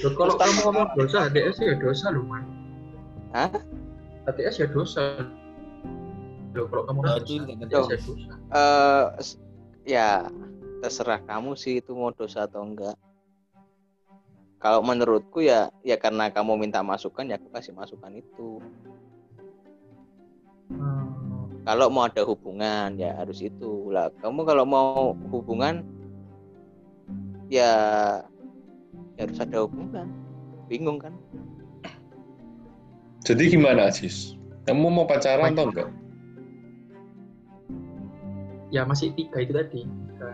C: Loh, kalau kamu ngomong dosa, HTS ya dosa loh, man.
F: Hah?
C: HTS ya dosa. Loh, kalau kamu
E: Nah,
C: dosa, HTS ya dosa.
F: eh s- ya terserah kamu sih itu mau dosa atau enggak kalau menurutku ya ya karena kamu minta masukan ya aku kasih masukan itu
C: Hmm.
F: Kalau mau ada hubungan ya harus itu lah kamu kalau mau hubungan ya, ya harus ada hubungan bingung kan
A: Jadi gimana, Sis? Kamu mau pacaran atau enggak?
C: Ya masih tiga itu tadi. Tiga.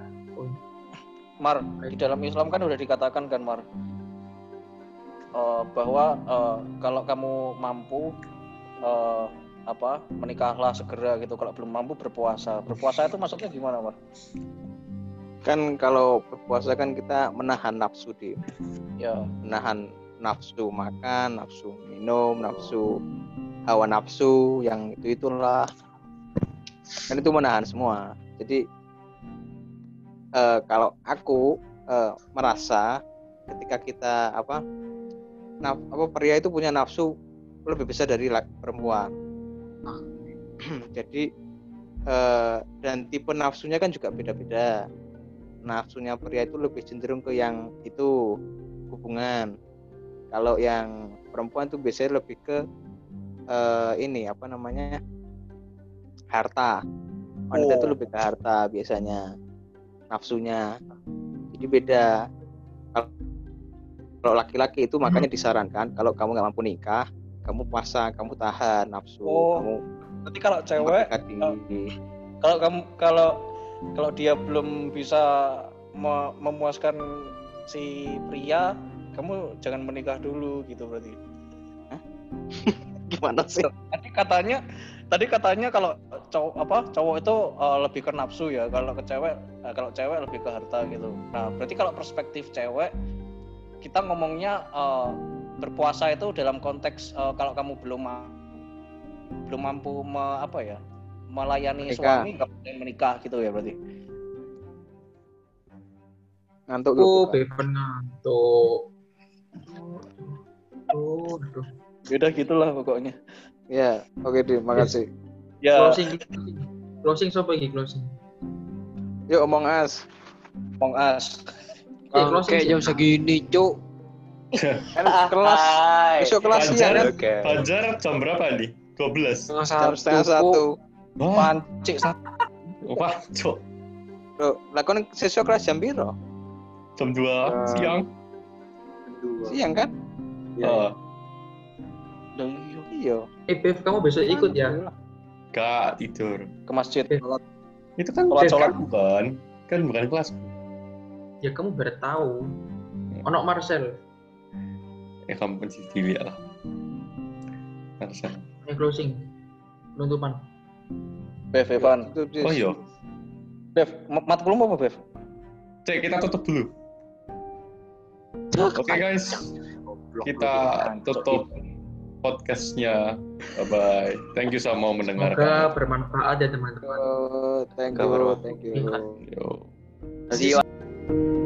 B: Mar, di dalam Islam kan udah dikatakan kan Mar eh, bahwa eh, kalau kamu mampu eh, apa menikahlah segera gitu. Kalau belum mampu berpuasa. Berpuasa itu maksudnya gimana Mar?
F: kan kalau berpuasa kan kita menahan nafsu di
B: Ya,
F: menahan nafsu makan, nafsu minum, nafsu hawa nafsu yang itu itulah kan itu menahan semua. Jadi eh, kalau aku eh, merasa ketika kita apa naf, apa pria itu punya nafsu lebih besar dari perempuan. Jadi eh, dan tipe nafsunya kan juga beda-beda. Nafsunya pria itu lebih cenderung ke yang itu hubungan. Kalau yang perempuan tuh biasanya lebih ke eh, ini apa namanya harta. Wanita itu
B: Oh.
F: lebih ke harta biasanya nafsunya. Jadi beda. Kalau- Kalau laki-laki itu makanya disarankan kalau kamu nggak mampu nikah, kamu puasa, kamu tahan nafsu,
B: Oh,
F: kamu
B: Nanti kalau cewek
F: diri.
B: kalau kamu kalau kalau dia belum bisa me- memuaskan si pria, kamu jangan menikah dulu gitu berarti.
F: Gimana sih?
B: Tadi katanya tadi katanya kalau cowok apa cowok itu eh, lebih ke nafsu ya kalau ke cewek eh, kalau cewek lebih ke harta gitu nah berarti kalau perspektif cewek kita ngomongnya eh, berpuasa itu dalam konteks eh, kalau kamu belum ma- belum mampu me- apa ya melayani
F: Menikah.
B: suami nggak boleh menikah gitu ya berarti
F: Ngantuk lu.
C: beban ngantuk. Aduh, aduh.
B: udah gitulah pokoknya
F: Ya, oke di, makasih.
B: ya
C: Closing, closing. Closing siapa iki closing?
F: Yuk omong as.
C: Eh,
H: Bang,
C: closing
H: kayak jam segini, Cuk.
F: Kan kelas besok kelas siang kan
D: Oke.
A: Fajar jam berapa nih? 12.
H: Setengah
F: jam setengah satu.
B: Pancik
A: wah, cok.
F: Loh, lah kon sesuk kelas jam piro?
A: Jam 2
F: Eh,
A: siang.
F: Siang kan?
A: Ah,
F: Iya.
C: Eh, Bev, kamu besok ikut ya?
A: Gak tidur.
B: ke masjid
A: Itu kan
B: Sholat,
A: kelas
B: sholat.
A: kamu kan? Kan bukan kelas.
C: Ya kamu baru tahu. Ono Marcel.
A: Kamu penci dilihat lah. Harusnya.
C: Yang closing. Penutupan.
B: Bev Evan.
A: Oh iya.
B: Bev ma- mat belum apa Bev
A: Cek kita tutup dulu. Oke guys, kita tutup podcastnya. Bye bye. Thank you sama mau
C: Semoga
A: mendengarkan.
C: bermanfaat ya teman-teman.
F: Oh, thank you, thank you.
A: Yo.
D: See you